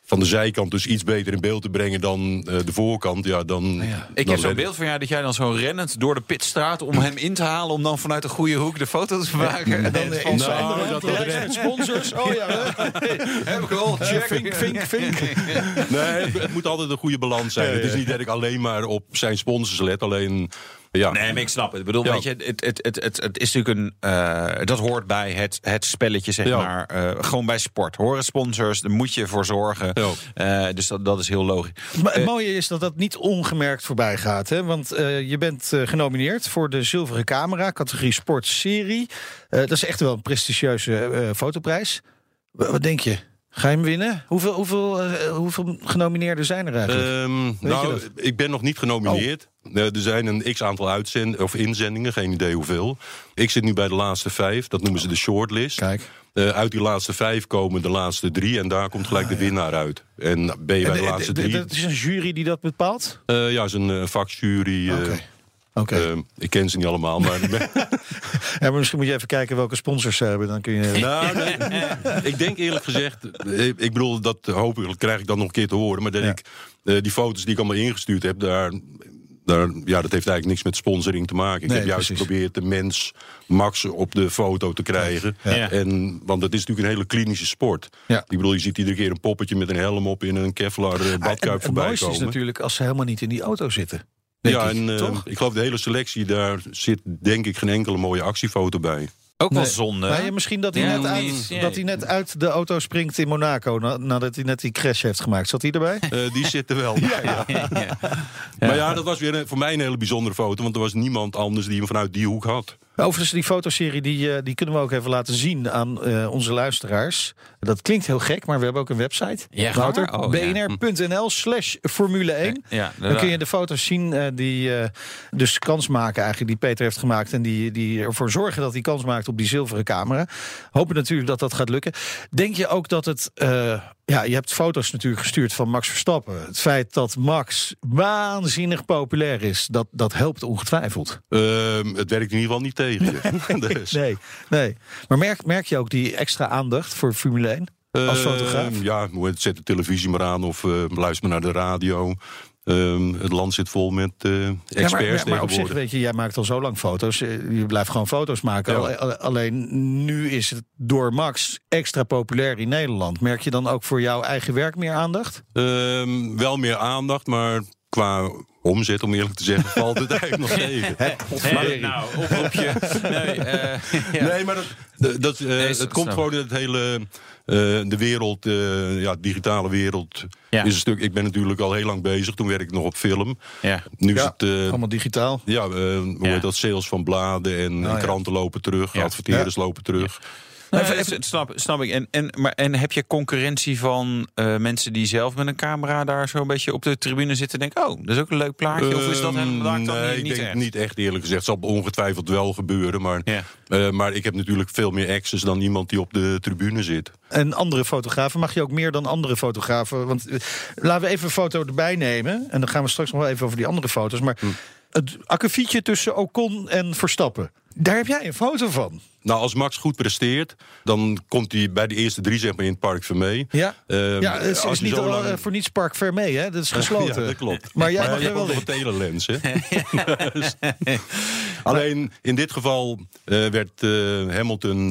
van de zijkant dus iets beter in beeld te brengen dan eh, de voorkant, ja, dan. Ik dan heb zo'n beeld van jou dat jij dan zo rennend door de pitstraat om hem in te halen, om dan vanuit de goede hoek de foto te maken. En dan onze nou, dat- met sponsors. Oh ja, (laughs) heb ik al, check. vink, vink, vink. Nee, het, het moet altijd een goede balans zijn. Het is niet dat ik alleen maar op zijn sponsors let. Alleen, ja. Nee, maar ik snap het. Ik bedoel, Ja. weet je, het, het, het, het, het is natuurlijk een. eh, dat hoort bij het, het spelletje, zeg Ja. maar. eh, gewoon bij sport. Horen sponsors, daar moet je voor zorgen. Ja. Eh, dus dat, dat is heel logisch. Maar het mooie is dat dat niet ongemerkt voorbij gaat. Hè? Want eh, je bent eh, genomineerd voor de Zilveren Camera, categorie Sportserie. Eh dat is echt wel een prestigieuze eh, fotoprijs. Wa- Wat denk je? Ga je hem winnen? Hoeveel, hoeveel, eh, hoeveel genomineerden zijn er eigenlijk? Ehm, nou, ik ben nog niet genomineerd. Er zijn een x-aantal uitzend of inzendingen, geen idee hoeveel. Ik zit nu bij de laatste vijf, dat noemen ze de shortlist. Kijk. Eh, uit die laatste vijf komen de laatste drie en daar komt gelijk de winnaar uit. En ben je bij de eh, laatste drie... Dat is een jury die dat bepaalt? Eh, ja, is een eh, vakjury. eh, eh, ik ken ze niet allemaal, maar... (laughs) Ja, maar misschien moet je even kijken welke sponsors ze hebben. Dan kun je... nou, nee, ik denk eerlijk gezegd... eh, Ik bedoel, dat hopelijk krijg ik dan nog een keer te horen... maar dat Ja. ik eh, die foto's die ik allemaal ingestuurd heb... daar, daar, ja, dat heeft eigenlijk niks met sponsoring te maken. Ik Nee, heb juist geprobeerd de mens Max op de foto te krijgen. Ja. En, want het is natuurlijk een hele klinische sport. Ja. Ik bedoel, je ziet iedere keer een poppetje met een helm op... in een Kevlar eh, En badkuip het voorbij is komen. natuurlijk als ze helemaal niet in die auto zitten. Ja, ik, en eh, ik geloof de hele selectie, daar zit denk ik geen enkele mooie actiefoto bij. Ook wel Nee. zonde. Maar ja, misschien dat hij, Ja, net uit? Ja. dat hij net uit de auto springt in Monaco... na- nadat hij net die crash heeft gemaakt. Zat hij erbij? (laughs) Eh, die zitten wel bij. (laughs) ja. (laughs) Ja. Maar ja, dat was weer een- voor mij een hele bijzondere foto. Want er was niemand anders die hem vanuit die hoek had. Overigens, die fotoserie die, eh, die kunnen we ook even laten zien aan eh, onze luisteraars. Dat klinkt heel gek, maar we hebben ook een website. Ja, Wouter, gaar? Oh, ja. bnr.nl slash Formule 1. Ja, Dan kun je de foto's zien eh, die dus kans maken eigenlijk die Peter heeft gemaakt. En die, die ervoor zorgen dat hij kans maakt op die zilveren camera. Hopen natuurlijk dat dat gaat lukken. Denk je ook dat het... ja, je hebt foto's natuurlijk gestuurd van Max Verstappen. Het feit dat Max waanzinnig populair is, dat, dat helpt ongetwijfeld. Ehm, het werkt in ieder geval niet tegen je. (laughs) (laughs) dus, Nee, nee. Maar merk, merk je ook die extra aandacht voor Formule 1 als ehm, fotograaf? Ja, zet de televisie maar aan of eh, luister maar naar de radio. Ehm, het land zit vol met eh, Ja, experts maar, maar, maar op zich, weet je, jij maakt al zo lang foto's. eh, Je blijft gewoon foto's maken. Ja. Alleen nu is het door Max extra populair in Nederland. Merk je dan ook voor jouw eigen werk meer aandacht? Ehm, wel meer aandacht, maar qua omzet, om eerlijk te zeggen, valt het eigenlijk nog (laughs) tegen. Hey, nou, oproepje. (laughs) Nee, eh, ja. Nee, maar dat, dat, eh, Nee, het komt gewoon in het hele. Eh, de wereld, eh, ja, digitale wereld. Ja. Is een stuk, ik ben natuurlijk al heel lang bezig. Toen werkte ik nog op film. Ja. Nu is het. eh, Allemaal digitaal. ja, eh, hoe Ja. heet dat? Sales van bladen en, en ja. kranten lopen terug. Ja. Adverteerders lopen terug. Nou, het snap, snap ik. En, en, maar, en heb je concurrentie van eh, mensen die zelf met een camera daar zo een beetje op de tribune zitten en denken: oh, dat is ook een leuk plaatje? of is dat Ehm, helemaal nee, niet, ik niet denk echt? niet echt eerlijk gezegd. Het zal ongetwijfeld wel gebeuren. Maar, Ja. eh, maar ik heb natuurlijk veel meer access dan iemand die op de tribune zit. En andere fotografen, mag je ook meer dan andere fotografen? Want eh, laten we even een foto erbij nemen. En dan gaan we straks nog wel even over die andere foto's. Maar Hm. het akkefietje tussen Ocon en Verstappen. Daar heb jij een foto van. Nou, als Max goed presteert, dan komt hij bij de eerste drie zeg maar, in het park Vermee. Ja, Ehm, ja het is, niet zo al, lang- eh, voor niets Park Vermee, hè? Dat is (laughs) gesloten. Ja, dat klopt. Maar jij maar mag je er wel een telelens, hè? (laughs) (laughs) Alleen in dit geval eh, werd eh, Hamilton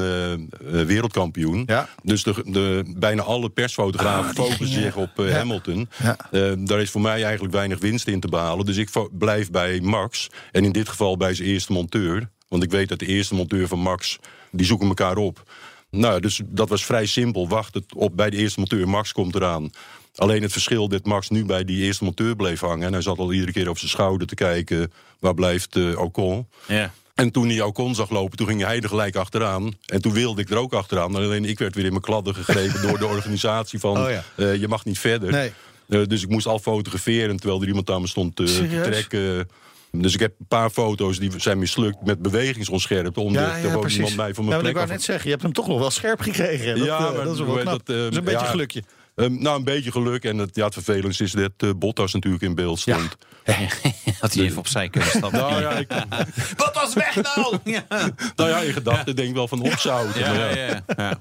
wereldkampioen. Ja. Dus de, de, bijna alle persfotografen Ah, focussen zich op eh, Ja. Hamilton. Ja. Daar is voor mij eigenlijk weinig winst in te behalen. Dus ik blijf bij Max. En in dit geval bij zijn eerste monteur. Want ik weet dat de eerste monteur van Max, die zoeken elkaar op. Nou, dus dat was vrij simpel. Wacht het op bij de eerste monteur. Max komt eraan. Alleen het verschil dat Max nu bij die eerste monteur bleef hangen. En hij zat al iedere keer op zijn schouder te kijken. Waar blijft eh, Ocon? Ja. En toen hij Ocon zag lopen, toen ging hij er gelijk achteraan. En toen wilde ik er ook achteraan. Alleen ik werd weer in mijn kladden gegrepen door de organisatie van... Oh ja. eh, je mag niet verder. Nee. Eh, dus ik moest al fotograferen terwijl er iemand aan me stond te, trekken. Dus ik heb een paar foto's die zijn mislukt met bewegingsonscherpte. Omdat Ja, er ja, precies. iemand mij van Ja, mijn ik plek wou af. net zeggen, je hebt hem toch nog wel scherp gekregen. Dat, Ja, eh, maar dat is wel knap. dat, eh, dat is een beetje ja. gelukje. Ehm, nou, een beetje geluk. En het, ja, het vervelendste is dat eh, Bottas natuurlijk in beeld stond. (laughs) Had hij even opzij kunnen stappen. Nou ja, ik, (laughs) Wat was weg nou? (laughs) Ja. nou ja, in gedachten denk ik wel van opzouten. Ja, maar ja, ja. ja,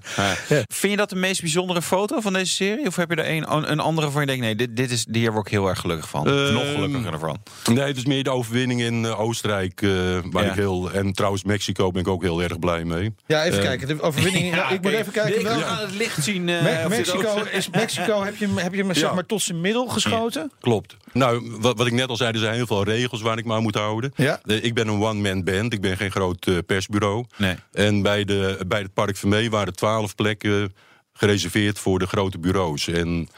ja. Vind je dat de meest bijzondere foto van deze serie? Of heb je er een, een andere waarvan je denkt... nee, dit, dit is, hier word ik heel erg gelukkig van. Ehm, Nog gelukkiger ervan. Nee, het is meer de overwinning in eh, Oostenrijk. eh, waar Ja. ik heel, en trouwens Mexico ben ik ook heel erg blij mee. Ja, even Eh, kijken. De overwinning. ik moet even kijken. Ik wel- ga het licht zien. eh, Me- Mexico, is Mexico, heb je hem, heb je hem zeg Ja. maar tot zijn middel geschoten? Klopt. Nou, wat, wat ik net al zei, er zijn heel veel regels waar ik me aan moet houden. Ja. Ik ben een one-man band, ik ben geen groot eh, persbureau. Nee. En bij, de, bij het Park Vermee waren twaalf plekken gereserveerd voor de grote bureaus. En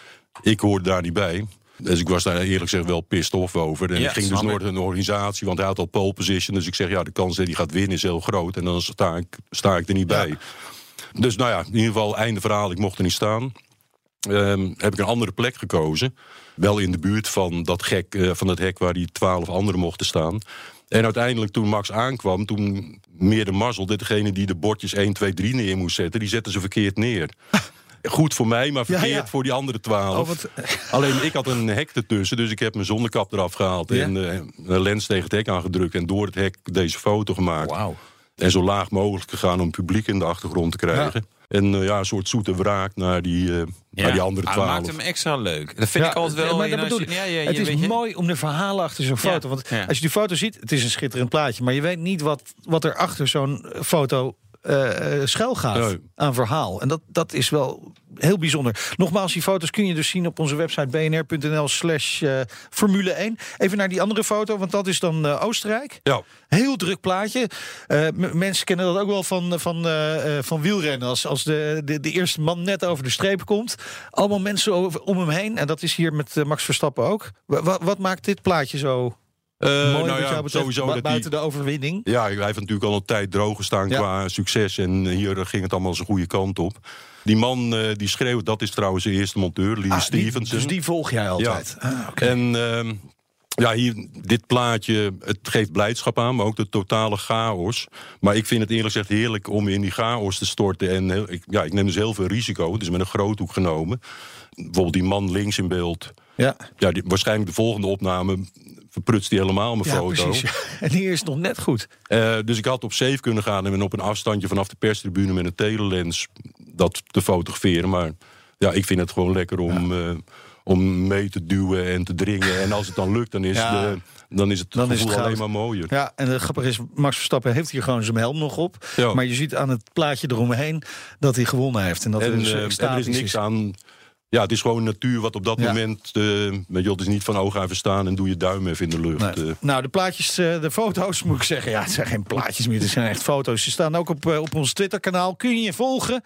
ik hoorde daar niet bij. Dus ik was daar eerlijk gezegd wel pissed off over. En Ja, ik ging dus naar een organisatie, want hij had al pole position. Dus ik zeg, ja, de kans dat hij gaat winnen is heel groot. En dan sta ik, sta ik er niet Ja. bij. Dus nou ja, in ieder geval, einde verhaal. Ik mocht er niet staan. ehm, heb ik een andere plek gekozen. Wel in de buurt van dat, gek, eh, van het hek waar die twaalf anderen mochten staan. En uiteindelijk toen Max aankwam, toen meer de mazzel... dat degene die de bordjes 1, 2, 3 neer moest zetten... die zetten ze verkeerd neer. Goed voor mij, maar verkeerd ja. voor die andere twaalf. Oh, Alleen ik had een hek ertussen, dus ik heb mijn zonnekap eraf gehaald... Ja. en eh, een lens tegen het hek aangedrukt... en door het hek deze foto gemaakt. Wauw. En zo laag mogelijk gegaan om publiek in de achtergrond te krijgen. En eh, ja, een soort zoete wraak naar die, eh, naar die andere Ah, dat maakt twaalf. hem extra leuk. Dat vind ik altijd wel. Maar dat bedoel ik. ja, ja, je het is je- mooi om de verhalen achter zo'n Ja, foto. Want ja. als je die foto ziet, het is een schitterend plaatje. Maar je weet niet wat, wat er achter zo'n foto schuil gaat Nee. aan verhaal. En dat, dat is wel heel bijzonder. Nogmaals, die foto's kun je dus zien op onze website bnr.nl slash eh, Formule 1. Even naar die andere foto, want dat is dan Oostenrijk. Ja, Heel druk plaatje. M- mensen kennen dat ook wel van, van, van wielrennen. Als, als de, de, de eerste man net over de streep komt. Allemaal mensen over, om hem heen. En dat is hier met Max Verstappen ook. Wa- wa- wat maakt dit plaatje zo mooi nou ja, betreft? sowieso dat buiten die, de overwinning. Ja, hij heeft natuurlijk al een tijd droog gestaan Ja. qua succes. En hier ging het allemaal zijn goede kant op. Die man eh, die schreeuwt, dat is trouwens de eerste monteur, Lee Ah, die- dus die volg jij altijd. Ah. En ehm, ja, hier, dit plaatje, het geeft blijdschap aan, maar ook de totale chaos. Maar ik vind het eerlijk gezegd heerlijk om in die chaos te storten. En heel- ik, ja, ik neem dus heel veel risico, dus met een groothoek genomen. Bijvoorbeeld die man links in beeld. Ja, Ja, die, waarschijnlijk de volgende opname verprutst hij helemaal mijn ja foto. precies. (laughs) En hier is het nog net goed. Eh, dus ik had op safe kunnen gaan en op een afstandje vanaf de perstribune met een telelens dat te fotograferen. Maar ja, ik vind het gewoon lekker om, eh, om mee te duwen en te dringen. En als het dan lukt, dan is, de, dan is het Dan is het alleen goud. maar mooier. Ja, en het grappige is, Max Verstappen heeft hier gewoon zijn helm nog op. Maar je ziet aan het plaatje eromheen dat hij gewonnen heeft. En dat en, er dus eh, en er is niks aan. Ja, het is gewoon natuur wat op dat Ja. moment. weet je, wel, het is niet van oog even staan en doe je duim even in de lucht. Nee. eh. Nou, de plaatjes, eh, de foto's moet ik zeggen. Ja, het zijn geen plaatjes meer, het zijn echt foto's. Ze staan ook op, op ons Twitter-kanaal. Kun je je volgen?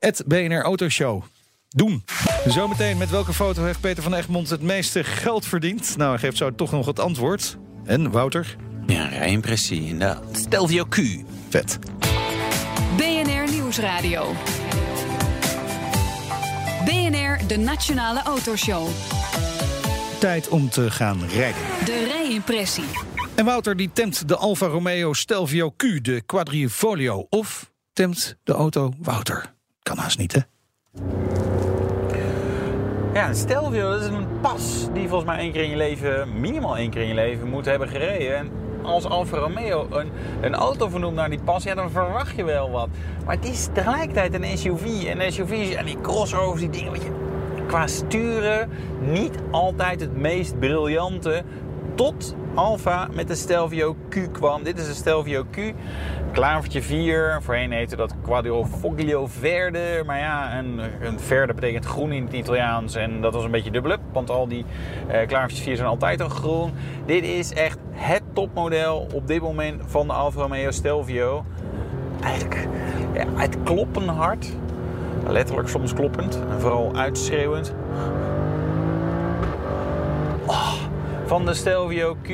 Het BNR Autoshow. Doen. Zometeen, met welke foto heeft Peter van Egmond het meeste geld verdiend? Nou, hij geeft zo toch nog het antwoord. En Wouter? Ja, rijimpressie. inderdaad. Stelvio Q. Vet. BNR Nieuwsradio. De Nationale Autoshow. Tijd om te gaan rijden. De rijimpressie. En Wouter die temt de Alfa Romeo Stelvio Q, de Quadrifoglio. Of temt de auto Wouter. Kan haast niet, hè? Ja, een Stelvio, dat is een pas die volgens mij één keer in je leven, minimaal één keer in je leven, moet hebben gereden. En als Alfa Romeo een, een auto vernoemt naar die pas, ja, dan verwacht je wel wat. Maar het is tegelijkertijd een SUV. En SUV's en die crossovers, die dingen, weet je, qua sturen niet altijd het meest briljante. Tot Alfa met de Stelvio Q kwam. Dit is de Stelvio Q. Klavertje 4. Voorheen heette dat Quadrifoglio Verde. Maar ja, een, een verde betekent groen in het Italiaans. En dat was een beetje dubbelop. Want al die eh klavertjes 4 zijn altijd al groen. Dit is echt het topmodel op dit moment van de Alfa Romeo Stelvio. Eigenlijk ja, het kloppen hard. Letterlijk soms kloppend. En vooral uitschreeuwend. Van de Stelvio Q.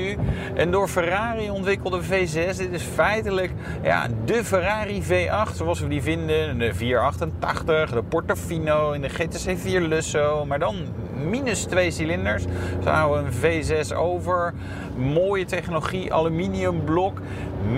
Een door Ferrari ontwikkelde V6. Dit is feitelijk ja, de Ferrari V8 zoals we die vinden. De 488, de Portofino in de GTC 4 Lusso. Maar dan minus twee cilinders. Zo houden we een V6 over. Mooie technologie, aluminiumblok.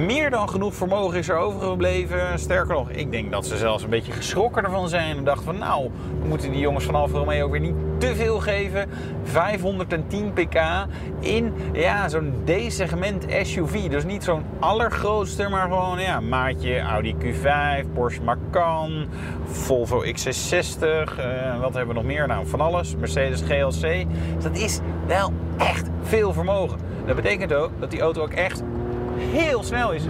Meer dan genoeg vermogen is er overgebleven. Sterker nog, ik denk dat ze zelfs een beetje geschrokken ervan zijn. En dachten van nou, moeten die jongens van Alfa Romeo ook weer niet te veel geven. 510 pk in ja, zo'n D-segment SUV. Dus niet zo'n allergrootste, maar gewoon ja, maatje Audi Q5, Porsche Macan, Volvo XC60. eh, wat hebben we nog meer? Nou, van alles. Mercedes GLC. Dus dat is wel echt veel vermogen. Dat betekent ook dat die auto ook echt heel snel is.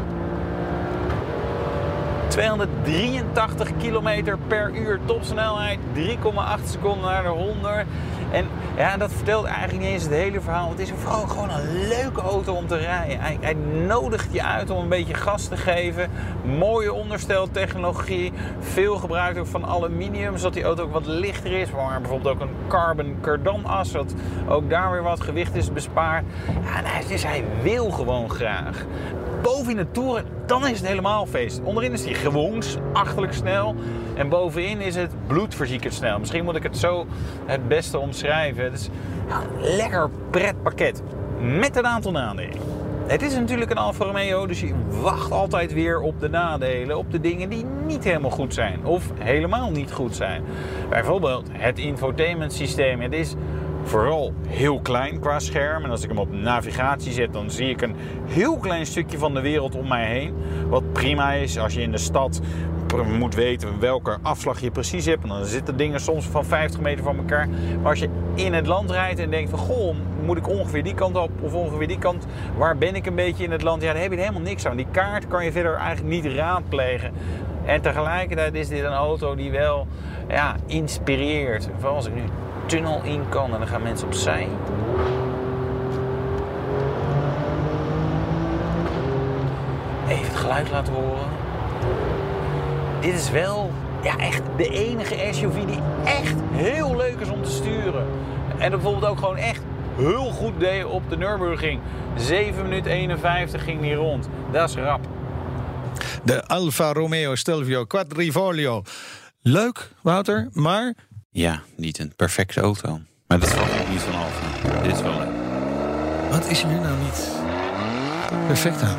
283 km per uur topsnelheid, 3,8 seconden naar de 100. En ja, dat vertelt eigenlijk niet eens het hele verhaal. Het is vooral gewoon een leuke auto om te rijden. Hij, hij nodigt je uit om een beetje gas te geven. Mooie ondersteltechnologie. Veel gebruikt ook van aluminium, zodat die auto ook wat lichter is. Maar bijvoorbeeld ook een carbon cardan-as, zodat ook daar weer wat gewicht is bespaard. Ja, nou, dus hij wil gewoon graag boven in de toeren, dan is het helemaal feest. Onderin is hij gewoon achterlijk snel. En bovenin is het bloedverziekerd snel. Misschien moet ik het zo het beste omschrijven. Het is een lekker pretpakket. Met een aantal nadelen. Het is natuurlijk een Alfa Romeo, dus je wacht altijd weer op de nadelen. Op de dingen die niet helemaal goed zijn. Of helemaal niet goed zijn. Bijvoorbeeld het infotainment systeem. Het is vooral heel klein qua scherm. En als ik hem op navigatie zet, dan zie ik een heel klein stukje van de wereld om mij heen. Wat prima is als je in de stad moet weten welke afslag je precies hebt. En dan zitten dingen soms van 50 meter van elkaar. Maar als je in het land rijdt en denkt van... goh, moet ik ongeveer die kant op of ongeveer die kant? Waar ben ik een beetje in het land? Ja, daar heb je helemaal niks aan. Die kaart kan je verder eigenlijk niet raadplegen. En tegelijkertijd is dit een auto die wel ja, inspireert. Vooral als ik nu tunnel in kan en dan gaan mensen opzij. Even het geluid laten horen. Dit is wel ja, echt de enige SUV die echt heel leuk is om te sturen. En bijvoorbeeld ook gewoon echt heel goed deed op de Nürburgring. 7 minuten 51 ging die rond. Dat is rap. De Alfa Romeo Stelvio Quadrifoglio. Leuk, Wouter, maar Ja, niet een perfecte auto. Maar dat valt ook niet van Alfa. Dit is wel leuk. wat is er nu nou niet perfect aan?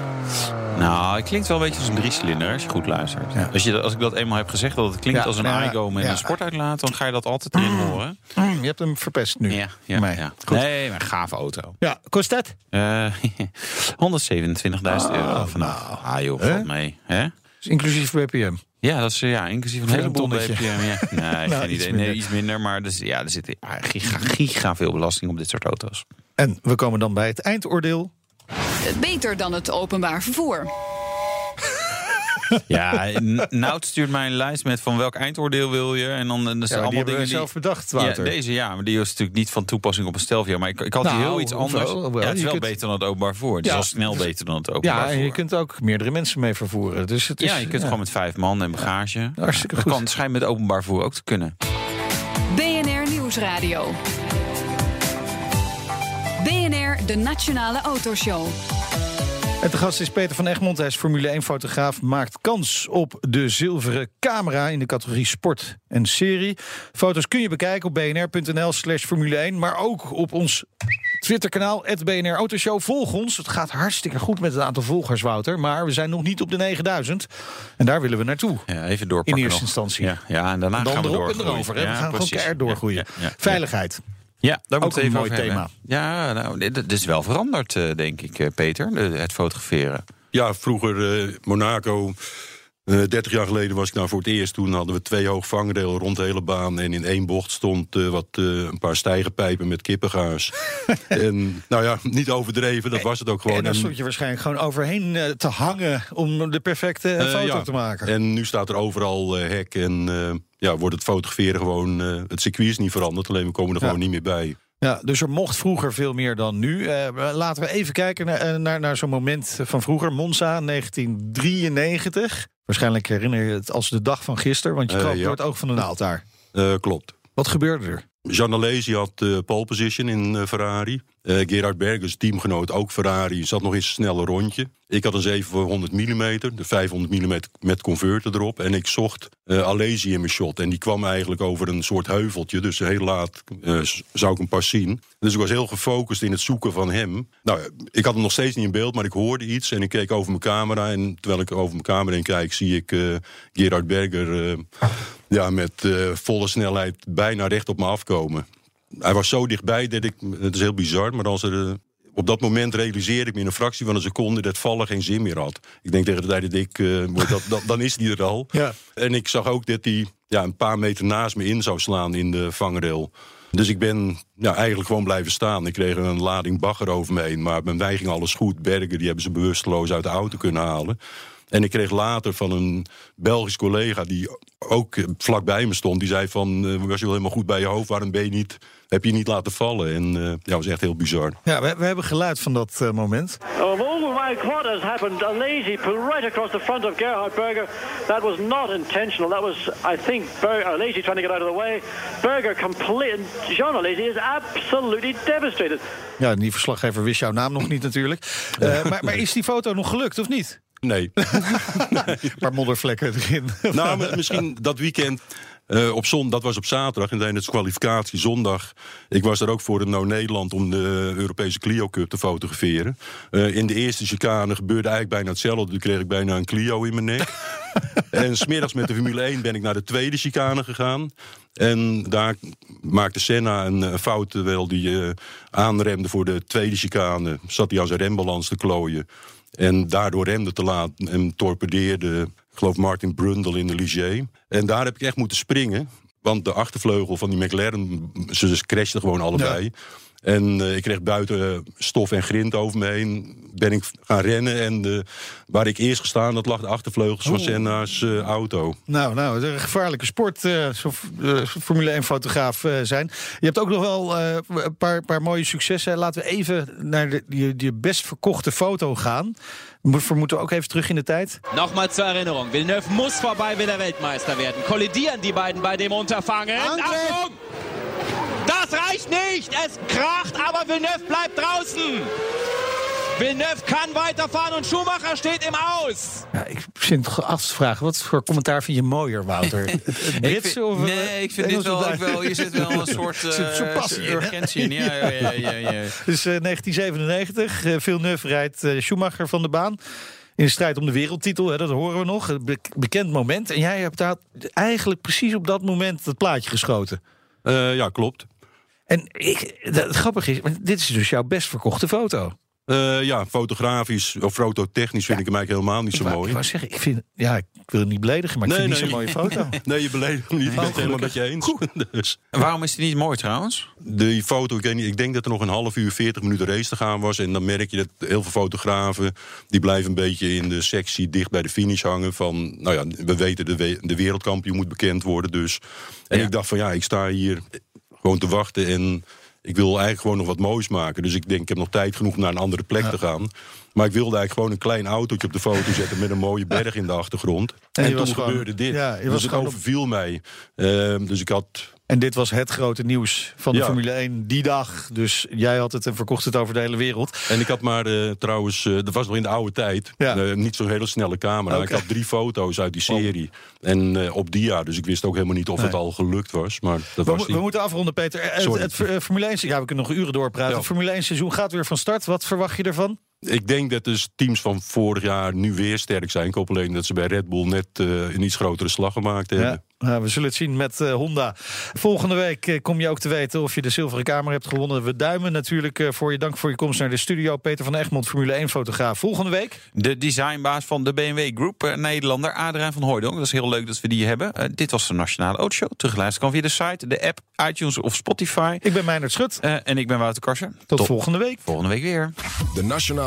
Nou, het klinkt wel een beetje als een driecilinder als je goed luistert. Ja. Als, je, als ik dat eenmaal heb gezegd dat het klinkt Ja, als een ja, Igo met een sportuitlaat... dan ga je dat altijd erin horen. Mm, je hebt hem verpest nu. Ja, ja, Mij. ja. Goed. Nee, maar een gave auto. Ja, kost dat? Eh (laughs) 127.000 euro vanaf. nou. ah joh, valt mee. Hè? Dus inclusief BPM. Ja, dat is ja, inclusief een. BPM. Ja. (laughs) Nee, Nou, geen iets idee. minder. Nee, iets minder. Maar dus, ja, er zit ja, giga, giga veel belasting op dit soort auto's. En we komen dan bij het eindoordeel. Beter dan het openbaar vervoer. Ja, Nout stuurt mij een lijst met van welk eindoordeel wil je. En dan, dan zijn Ja, die allemaal hebben dingen we die... zelf bedacht, Ja, Wouter. deze ja, maar die was natuurlijk niet van toepassing op een Stelvio. Maar ik, ik had Nou, die heel iets anders. wel, ja, het is wel kunt- beter dan het openbaar vervoer. Het is Ja, al snel dus- beter dan het openbaar Ja, en vervoer. je kunt ook meerdere mensen mee vervoeren. Dus het is, ja, je kunt gewoon met vijf man en bagage. Hartstikke dat kan, het schijnt met openbaar vervoer ook te kunnen. BNR Nieuwsradio. BNR, de Nationale Autoshow. En te gast is Peter van Egmond. Hij is Formule 1-fotograaf. Maakt kans op de zilveren camera in de categorie sport en serie. Foto's kun je bekijken op bnr.nl slash Formule 1. Maar ook op ons Twitterkanaal, het BNR Autoshow. Volg ons. Het gaat hartstikke goed met het aantal volgers, Wouter. Maar we zijn nog niet op de 9000. En daar willen we naartoe. Ja, even doorpakken In eerste nog. instantie. Ja, ja, en daarna En dan gaan we erop en erover. hè. Ja, we gaan precies. gewoon keihard doorgroeien. Ja. Veiligheid. Ja, daar Ook moeten we een even mooi over thema. hebben. Ja, nou, dit is wel veranderd, eh, denk ik, eh, Peter, het fotograferen. Ja, vroeger eh, Monaco. Eh 30 jaar geleden was ik daar voor het eerst. Toen hadden we twee hoog vangrail rond de hele baan. En in één bocht stond eh, wat, eh, een paar stijgerpijpen met kippengaars. (laughs) en nou ja, niet overdreven, dat was het ook gewoon. En daar stond je waarschijnlijk gewoon overheen eh, te hangen... om de perfecte eh, Eh, foto ja. te maken. En nu staat er overal eh, hek en eh, ja, wordt het fotograferen gewoon... eh, het circuit is niet veranderd, alleen we komen er Ja. gewoon niet meer bij. Ja, dus er mocht vroeger veel meer dan nu. Eh, laten we even kijken naar, eh, naar, naar zo'n moment van vroeger. Monza, 1993. Waarschijnlijk herinner je het als de dag van gisteren... want je kroop ja. door het oog van de naald daar. Klopt. Wat gebeurde er? Jean Alesi had eh pole position in eh, Ferrari. Eh Gerard Bergers, teamgenoot, ook Ferrari, zat nog in zijn snelle rondje. Ik had een 700 mm, de 500 mm met converter erop. En ik zocht Alesi in mijn shot. En die kwam eigenlijk over een soort heuveltje. Dus heel laat zou ik hem pas zien. Dus ik was heel gefocust in het zoeken van hem. Nou, ik had hem nog steeds niet in beeld, maar ik hoorde iets. En ik keek over mijn camera. En terwijl ik over mijn camera heen kijk, zie ik Gerard Berger... ja, met eh, volle snelheid bijna recht op me afkomen. Hij was zo dichtbij dat ik. Het is heel bizar, maar als er. eh, op dat moment realiseerde ik me in een fractie van een seconde dat vallen geen zin meer had. Ik denk tegen de tijd dat ik. eh, (laughs) dat, dat, dan is hij er al. Ja. En ik zag ook dat hij ja, een paar meter naast me in zou slaan in de vangrail. Dus ik ben ja, eigenlijk gewoon blijven staan. Ik kreeg een lading bagger over me heen. Maar bij mij ging alles goed. Bergen die hebben ze bewusteloos uit de auto kunnen halen. En ik kreeg later van een Belgisch collega die ook vlakbij me stond. Die zei van, eh, was je wel helemaal goed bij je hoofd? Waarom ben je niet, heb je niet laten vallen? En eh, ja, dat was echt heel bizar. Ja, we, we hebben geluid van dat eh, moment. Of all my quad has happened, a lazy pull right across the front of Gerhard Berger. That was not intentional. That was, I think, Ber- uh, Lazy trying to get out of the way. Berger complete. Jean Lazy is absolutely devastated. Ja, die verslaggever wist jouw naam nog niet natuurlijk. (laughs) Eh, maar, maar is die foto nog gelukt of niet? (laughs) Nee. Een paar moddervlekken erin. nou, maar misschien dat weekend. eh, op zon, dat was op zaterdag en tijdens de kwalificatie zondag. Ik was er ook voor in Nou Nederland om de Europese Clio Cup te fotograferen. Eh, in de eerste chicane gebeurde eigenlijk bijna hetzelfde. Toen kreeg ik bijna een Clio in mijn nek. (laughs) en smiddags met de Formule 1 ben ik naar de tweede chicane gegaan. En daar maakte Senna een eh, fout terwijl hij eh, aanremde voor de tweede chicane. Zat hij aan zijn rembalans te klooien. En daardoor remde te laat en torpedeerde, ik geloof Martin Brundle in de Ligier. En daar heb ik echt moeten springen. Want de achtervleugel van die McLaren, ze crashten gewoon allebei. En eh, ik kreeg buiten stof en grind over me heen. Ben ik gaan rennen en de, waar ik eerst gestaan had, lag de achtervleugels van Senna's eh, auto. Nou, nou, het is een gevaarlijke sport, eh, zo eh, Formule 1-fotograaf zijn. Je hebt ook nog wel eh, een paar, paar mooie successen. Laten we even naar de, die best verkochte foto gaan. We ook even terug in de tijd. Nochmal zur Erinnerung, Villeneuve muss vorbei, will er Weltmeister werden. Kollidieren die beiden bei dem Unterfangen. Achtung! Das reicht nicht! Es kracht, aber Villeneuve bleibt draußen! Villeneuve kann weiterfahren und Schumacher steht im Aus! Ja, ik vind het af te vragen, wat voor commentaar vind je mooier, Wouter? (laughs) Het, Ik Britse of... eh, nee, ik vind dit Engelse wel, ook wel. Je zit wel een soort (laughs) zit eh, passie in, hè? urgentie in. Ja, ja, ja, ja, ja. Dus (laughs) eh, 1997, eh, Villeneuve rijdt eh, Schumacher van de baan. In de strijd om de wereldtitel, hè, dat horen we nog. Be- bekend moment. En jij hebt daar eigenlijk precies op dat moment het plaatje geschoten. Eh, ja, klopt. En ik, dat, het grappige is, dit is dus jouw best verkochte foto. Eh, ja, fotografisch of fototechnisch vind ik hem eigenlijk helemaal niet zo mooi. Ik wou zeggen, ik vind, ja, ik wil het niet beledigen, maar ik Nee, vind het niet nee. zo'n mooie foto. (laughs) Nee, je beledigt hem niet. Ik ben het helemaal met je eens. (laughs) Dus, En waarom is die niet mooi trouwens? die foto, ik, weet niet, ik denk dat er nog een half uur, 40 minuten race te gaan was. En dan merk je dat heel veel fotografen... die blijven een beetje in de sectie dicht bij de finish hangen. Van, nou ja, we weten, de, we- de wereldkampioen moet bekend worden. Dus. En Ja. ik dacht van, ja, ik sta hier gewoon te wachten... en ik wil eigenlijk gewoon nog wat moois maken. Dus ik denk, ik heb nog tijd genoeg om naar een andere plek te gaan. Maar ik wilde eigenlijk gewoon een klein autootje op de foto zetten... met een mooie berg in de achtergrond. En toen gewoon- gebeurde dit. ja, dus het op- overviel mij. Ehm, dus ik had En dit was het grote nieuws van de Ja. Formule 1 die dag. Dus jij had het en verkocht het over de hele wereld. En ik had maar eh, trouwens, eh, dat was nog in de oude tijd, Ja. eh, niet zo'n hele snelle camera. Ik had drie foto's uit die serie. En op dia, dus ik wist ook helemaal niet of het al gelukt was. Maar dat We, was die. we moeten afronden, Peter. Het, Formule 1, ja, we kunnen nog uren doorpraten. Ja. Het Formule 1 seizoen gaat weer van start. Wat verwacht je ervan? Ik denk dat dus teams van vorig jaar nu weer sterk zijn. Ik hoop alleen dat ze bij Red Bull net eh, een iets grotere slag gemaakt hebben. Ja, nou, we zullen het zien met eh, Honda. Volgende week eh, kom je ook te weten of je de zilveren kamer hebt gewonnen. We duimen natuurlijk eh, voor je. Dank voor je komst naar de studio. Peter van Egmond, Formule 1-fotograaf. Volgende week. De designbaas van de BMW Group, eh, Nederlander Adriaan van Hooydonk. Dat is heel leuk dat we die hebben. Dit was de Nationale Autoshow. Terugluisteren kan via de site, de app, iTunes of Spotify. Ik ben Meijnerd Schut. Eh, en ik ben Wouter Karsen. Tot volgende week. volgende week weer. De Nationale